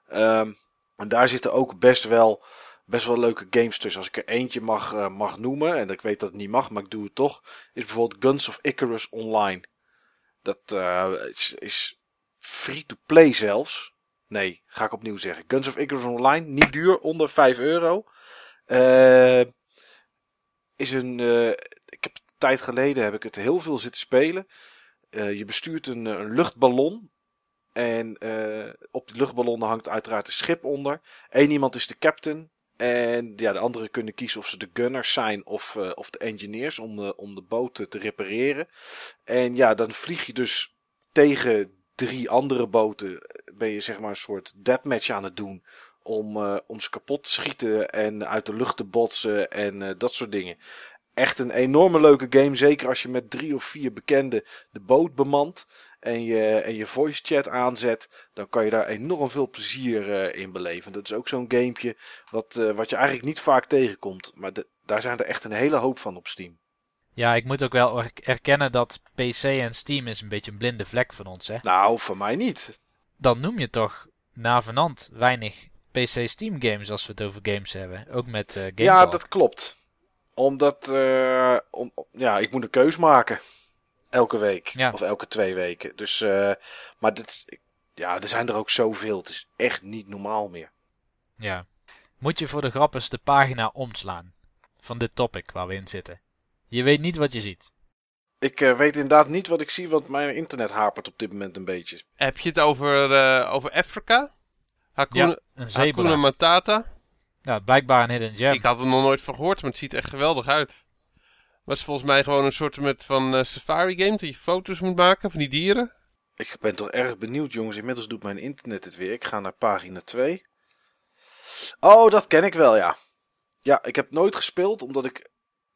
Ehm, en daar zitten ook best wel, best wel leuke games tussen. Als ik er eentje mag, eh, mag noemen, en ik weet dat het niet mag, maar ik doe het toch. Is bijvoorbeeld Guns of Icarus Online. Dat eh, is, free-to-play zelfs. Nee, ga ik opnieuw zeggen. Guns of Icarus Online, niet duur, onder 5 euro. Eh, is een. eh, ik heb een tijd geleden heb ik het heel veel zitten spelen. Je bestuurt een, een luchtballon. En op die luchtballon hangt uiteraard een schip onder. Eén iemand is de captain. En ja, de anderen kunnen kiezen of ze de gunners zijn of, eh, of de engineers om de, om de boot te- te repareren. En ja, dan vlieg je dus tegen drie andere boten. Ben je zeg maar een soort deathmatch aan het doen. Om, eh, om ze kapot te schieten en uit de lucht te botsen en eh, dat soort dingen. Echt een enorme leuke game. Zeker als je met drie of vier bekenden de boot bemant. En je, en je voice chat aanzet. Dan kan je daar enorm veel plezier eh, in beleven. Dat is ook zo'n gamepje wat, eh, wat je eigenlijk niet vaak tegenkomt. Maar de- daar zijn er echt een hele hoop van op Steam. Ja, ik moet ook wel er- erkennen dat PC en Steam is een beetje een blinde vlek van ons, hè. Nou, voor mij niet. Dan noem je toch navenant weinig PC-Steam games als we het over games hebben. Ook met Game Ja, Talk. dat klopt. Omdat, om, ja, ik moet een keus maken. Elke week. Ja. Of elke twee weken. Dus, eh, maar dit, ja, er zijn er ook zoveel. Het is echt niet normaal meer. Ja. Moet je voor de grap eens de pagina omslaan van dit topic waar we in zitten. Je weet niet wat je ziet. Ik eh, weet inderdaad niet wat ik zie, want mijn internet hapert op dit moment een beetje. Heb je het over, eh, over Afrika? Hakuna, Ja, een Hakuna zebra. Matata? Ja, blijkbaar een hidden gem. Ik had er nog nooit van gehoord, maar het ziet er echt geweldig uit. Is volgens mij gewoon een soort met van eh, safari game, dat je foto's moet maken van die dieren. Ik ben toch erg benieuwd, jongens. Inmiddels doet mijn internet het weer. Ik ga naar pagina 2. Oh, dat ken ik wel, ja. Ja, ik heb nooit gespeeld, omdat ik,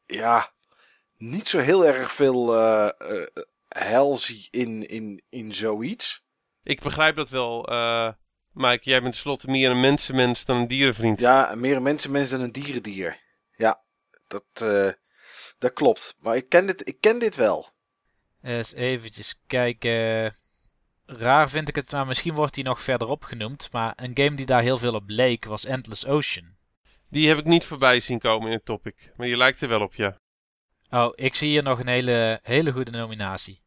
ja, niet zo heel erg veel, eh, eh, hel zie in, in, in zoiets. Ik begrijp dat wel. eh Mike, jij bent tenslotte meer een mensenmens dan een dierenvriend. Ja, meer een mensenmens dan een dierendier. Ja, dat, dat klopt. Maar ik ken dit, ik ken dit wel. Eens eventjes kijken. Raar vind ik het, maar misschien wordt hij nog verderop genoemd. Maar een game die daar heel veel op leek was Endless Ocean. Die heb ik niet voorbij zien komen in het topic. Maar die lijkt er wel op, ja. Oh, ik zie hier nog een hele, hele goede nominatie.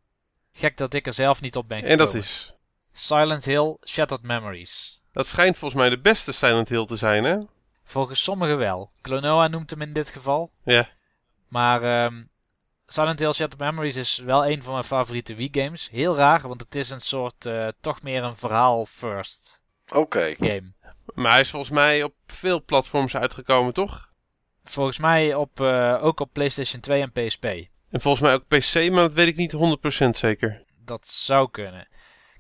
Gek dat ik er zelf niet op ben En gekomen. dat is... Silent Hill Shattered Memories. Dat schijnt volgens mij de beste Silent Hill te zijn, hè? Volgens sommigen wel. Klonoa noemt hem in dit geval. Ja. Maar ehm, Silent Hill Shattered Memories is wel een van mijn favoriete Wii-games. Heel raar, want het is een soort, eh, toch meer een verhaal-first Oké. game. Maar hij is volgens mij op veel platforms uitgekomen, toch? Volgens mij op, eh, ook op PlayStation 2 en PSP. En volgens mij ook PC, maar dat weet ik niet 100% zeker. Dat zou kunnen.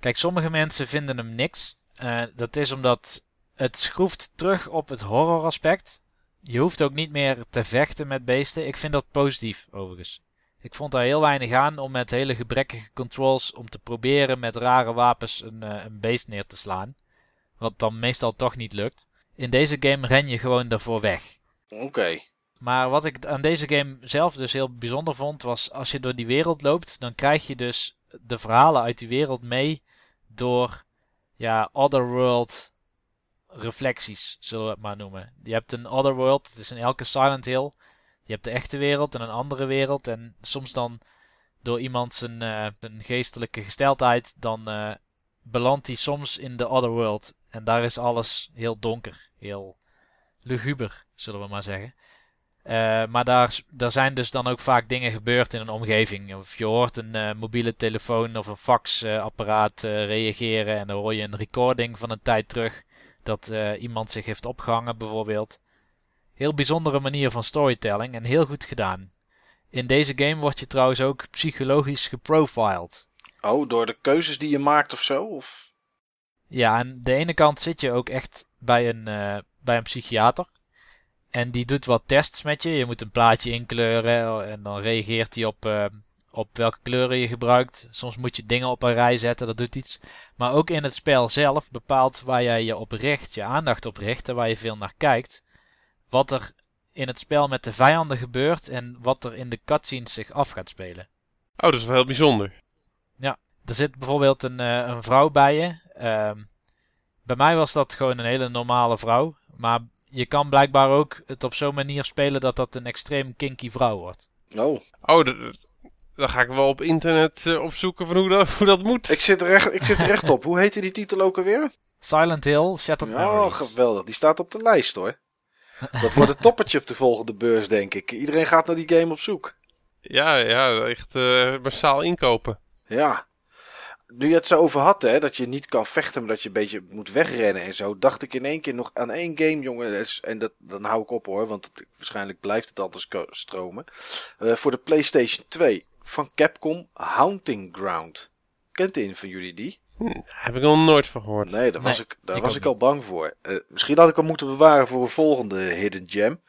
Kijk, sommige mensen vinden hem niks. Eh, dat is omdat het schroeft terug op het horror aspect. Je hoeft ook niet meer te vechten met beesten. Ik vind dat positief, overigens. Ik vond daar heel weinig aan om met hele gebrekkige controls om te proberen met rare wapens een, eh, een beest neer te slaan. Wat dan meestal toch niet lukt. In deze game ren je gewoon daarvoor weg. Oké. Maar wat ik aan deze game zelf dus heel bijzonder vond, was als je door die wereld loopt, dan krijg je dus de verhalen uit die wereld mee door ja, Otherworld reflecties, zullen we het maar noemen. Je hebt een Otherworld, het is in elke Silent Hill. Je hebt de echte wereld en een andere wereld. En soms dan door iemand zijn, eh, geestelijke gesteldheid, dan eh, belandt hij soms in de Otherworld. En daar is alles heel donker, heel luguber, zullen we maar zeggen. Eh, maar daar, daar zijn dus dan ook vaak dingen gebeurd in een omgeving. Of je hoort een mobiele telefoon of een faxapparaat reageren en dan hoor je een recording van een tijd terug dat eh, iemand zich heeft opgehangen bijvoorbeeld. Heel bijzondere manier van storytelling en heel goed gedaan. In deze game word je trouwens ook psychologisch geprofiled. Oh, door de keuzes die je maakt of zo? Of... Ja, aan de ene kant zit je ook echt bij een, eh, bij een psychiater. En die doet wat tests met je. Je moet een plaatje inkleuren en dan reageert hij op, eh, op welke kleuren je gebruikt. Soms moet je dingen op een rij zetten, dat doet iets. Maar ook in het spel zelf bepaalt waar jij je op richt, je aandacht op richt en waar je veel naar kijkt. Wat er in het spel met de vijanden gebeurt en wat er in de cutscenes zich af gaat spelen. Oh, dat is wel heel bijzonder. Er zit bijvoorbeeld een, eh, een vrouw bij je. Ehm, bij mij was dat gewoon een hele normale vrouw. Maar je kan blijkbaar ook het op zo'n manier spelen dat dat een extreem kinky vrouw wordt. Oh, Oh, dat- dan ga ik wel op internet eh, opzoeken van hoe dat, hoe dat moet. ik zit er echt, ik zit er echt op. Hoe heette die titel ook alweer? Silent Hill, Shattered Oh, Memories. geweldig. Die staat op de lijst hoor. Dat wordt een toppertje op de volgende beurs, denk ik. Iedereen gaat naar die game op zoek. Ja, ja, echt eh, massaal inkopen. Ja. Nu je het zo over had, hè, dat je niet kan vechten, maar dat je een beetje moet wegrennen en zo, dacht ik in één keer nog aan één game, jongen. En dat, dan hou ik op hoor, want het- waarschijnlijk blijft het altijd ko- stromen. Eh, voor de PlayStation 2 van Capcom Haunting Ground. Kent een van jullie die? Heb ik nog nooit van gehoord. Nee, daar was ik, daar ik was ik al bang voor. Eh, misschien had ik hem moeten bewaren voor een volgende Hidden Gem.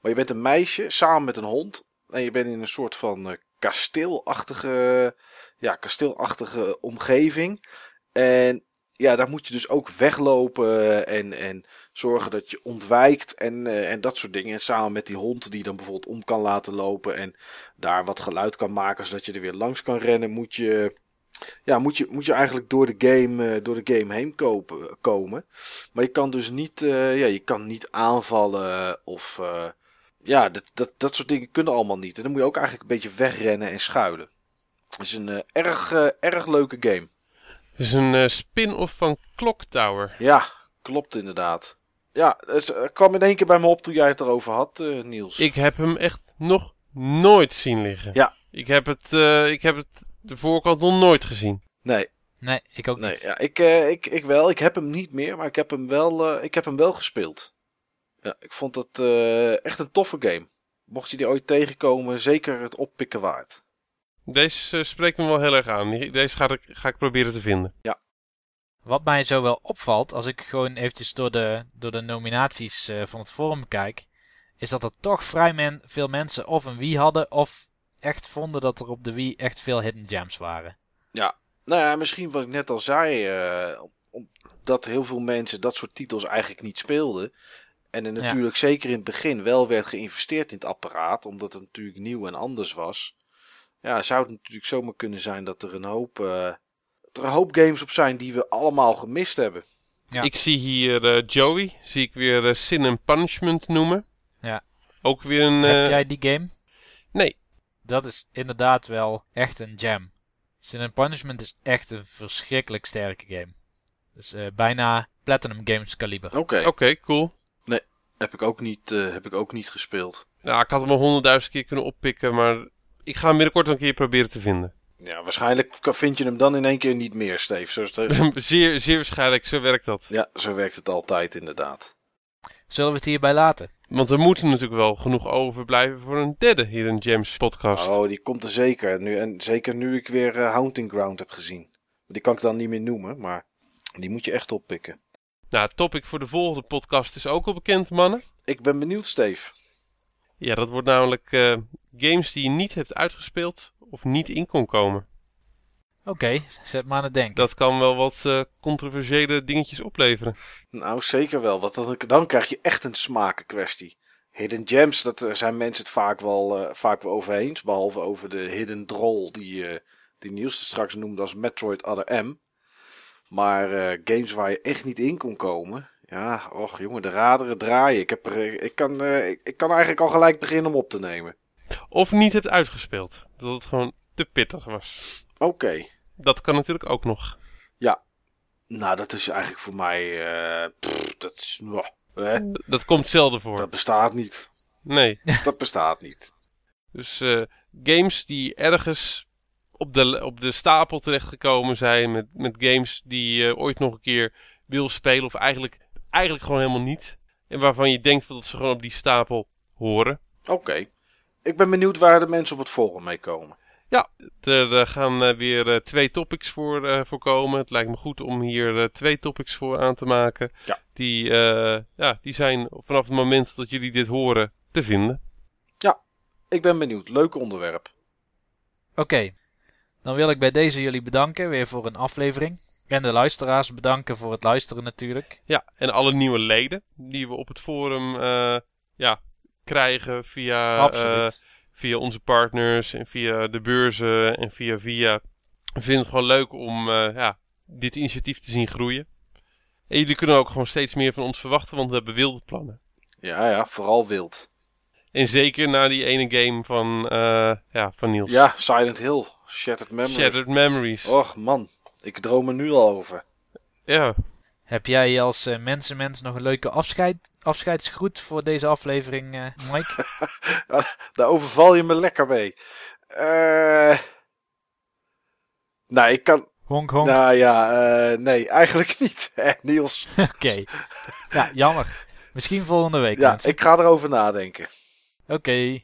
Maar je bent een meisje samen met een hond. En je bent in een soort van eh, kasteelachtige, ja, kasteelachtige omgeving. En ja, daar moet je dus ook weglopen en, en zorgen dat je ontwijkt en, eh, en dat soort dingen. En samen met die hond die dan bijvoorbeeld om kan laten lopen en daar wat geluid kan maken zodat je er weer langs kan rennen, moet je, ja, moet je, moet je eigenlijk door de game, eh, door de game heen kopen, komen. Maar je kan dus niet, eh, ja, je kan niet aanvallen of ja, dat, dat, dat soort dingen kunnen allemaal niet. En dan moet je ook eigenlijk een beetje wegrennen en schuilen. Het is een erg, erg leuke game. Het is een eh, spin-off van Clock Tower. Ja, klopt inderdaad. Ja, het eh, kwam in één keer bij me op toen jij het erover had, eh, Niels. Ik heb hem echt nog nooit zien liggen. Ja. Ik heb het, eh, ik heb het de voorkant nog nooit gezien. Nee, Nee, ik ook nee niet. ja, ik, ik, ik wel. Ik heb hem niet meer, maar ik heb hem wel, ik heb hem wel gespeeld. Ja, ik vond het eh, echt een toffe game. Mocht je die ooit tegenkomen, zeker het oppikken waard. Deze eh, spreekt me wel heel erg aan. Deze ga ik, ga ik proberen te vinden. Wat mij zo wel opvalt, als ik gewoon eventjes door de, door de nominaties eh, van het forum kijk, is dat er toch vrij men, veel mensen of een Wii hadden of echt vonden dat er op de Wii echt veel hidden gems waren. Nou ja, misschien wat ik net al zei, eh, omdat heel veel mensen dat soort titels eigenlijk niet speelden. En er Ja. natuurlijk zeker in het begin wel werd geïnvesteerd in het apparaat, omdat het natuurlijk nieuw en anders was. Ja, zou het natuurlijk zomaar kunnen zijn dat er een hoop, eh, dat er een hoop games op zijn die we allemaal gemist hebben. Ja. Ik zie hier eh, Joey, zie ik weer eh, Sin and Punishment noemen. Ja. Ook weer een... Heb jij die game? Nee, Dat is inderdaad wel echt een jam. Sin and Punishment is echt een verschrikkelijk sterke game. Dus eh, bijna Platinum Games kaliber. Oké, oké, cool. heb, ik ook niet, eh, heb ik ook niet gespeeld. Nou, ik had hem al honderdduizend keer kunnen oppikken, maar ik ga hem binnenkort een keer proberen te vinden. Ja, waarschijnlijk vind je hem dan in één keer niet meer, Steve. Zo, is het- [laughs] zeer, zeer waarschijnlijk, zo werkt dat. ja, zo werkt het altijd inderdaad. Zullen we het hierbij laten? Want er moet natuurlijk wel genoeg overblijven voor een derde Hidden Gems podcast. Oh, die komt er zeker. Nu, en zeker nu ik weer eh, Haunting Ground heb gezien. Die kan ik dan niet meer noemen, maar die moet je echt oppikken. Nou, het topic voor de volgende podcast is ook al bekend, mannen. Ik ben benieuwd, Steve. Ja, dat wordt namelijk eh, games die je niet hebt uitgespeeld of niet in kon komen. Oké, zet maar aan het denken. Dat kan wel wat eh, controversiële dingetjes opleveren. Nou, zeker wel. Want dan, dan krijg je echt een smakenkwestie. Hidden Gems, dat eh, zijn mensen het vaak wel, eh, vaak wel over eens. Behalve over de Hidden Droll, die, eh die Niels straks noemde als Metroid Other M. Maar eh, games waar je echt niet in kon komen. Ja, och jongen, de raderen draaien. Ik, heb er, ik, kan, eh, ik, ik kan eigenlijk al gelijk beginnen om op te nemen. Of niet hebt uitgespeeld. Dat het gewoon te pittig was. Oké. Dat kan natuurlijk ook nog. Nou, dat is eigenlijk voor mij. eh, pff, dat, is, hè, Dat komt zelden voor. dat bestaat niet. Nee. [laughs] Dat bestaat niet. Dus eh, games die ergens op de, op de stapel terechtgekomen zijn. Met, met games die je ooit nog een keer wil spelen. Of eigenlijk, eigenlijk gewoon helemaal niet. En waarvan je denkt dat ze gewoon op die stapel horen. Oké. Ik ben benieuwd waar de mensen op het forum mee komen. Er eh, gaan eh, weer eh, twee topics voor, eh, voor komen. Het lijkt me goed om hier twee topics voor aan te maken. Ja. Die, eh, ja, die zijn vanaf het moment dat jullie dit horen te vinden. Ik ben benieuwd. Leuk onderwerp. Oké, dan wil ik bij deze jullie bedanken weer voor een aflevering. En de luisteraars bedanken voor het luisteren natuurlijk. Ja, en alle nieuwe leden die we op het forum eh, ja, krijgen via, eh, via onze partners en via de beurzen en via via. We vinden het gewoon leuk om eh, ja, dit initiatief te zien groeien. En jullie kunnen ook gewoon steeds meer van ons verwachten, want we hebben wilde plannen. Ja, ja, vooral wild. En zeker na die ene game van, eh, ja, van Niels. Ja, Silent Hill. Shattered Memory. Shattered Memories. Och man, ik droom er nu al over. Ja, Heb jij als eh, mensenmens nog een leuke afscheid, afscheidsgroet voor deze aflevering, eh, Mike? [laughs] Daar overval je me lekker mee. Eh. nou, ik kan. Honk honk. Nou ja, eh, nee, eigenlijk [laughs] niet. Hè, Niels. [laughs] Oké. Ja, jammer. Misschien volgende week. Ja, mensen. ik ga erover nadenken. Oké.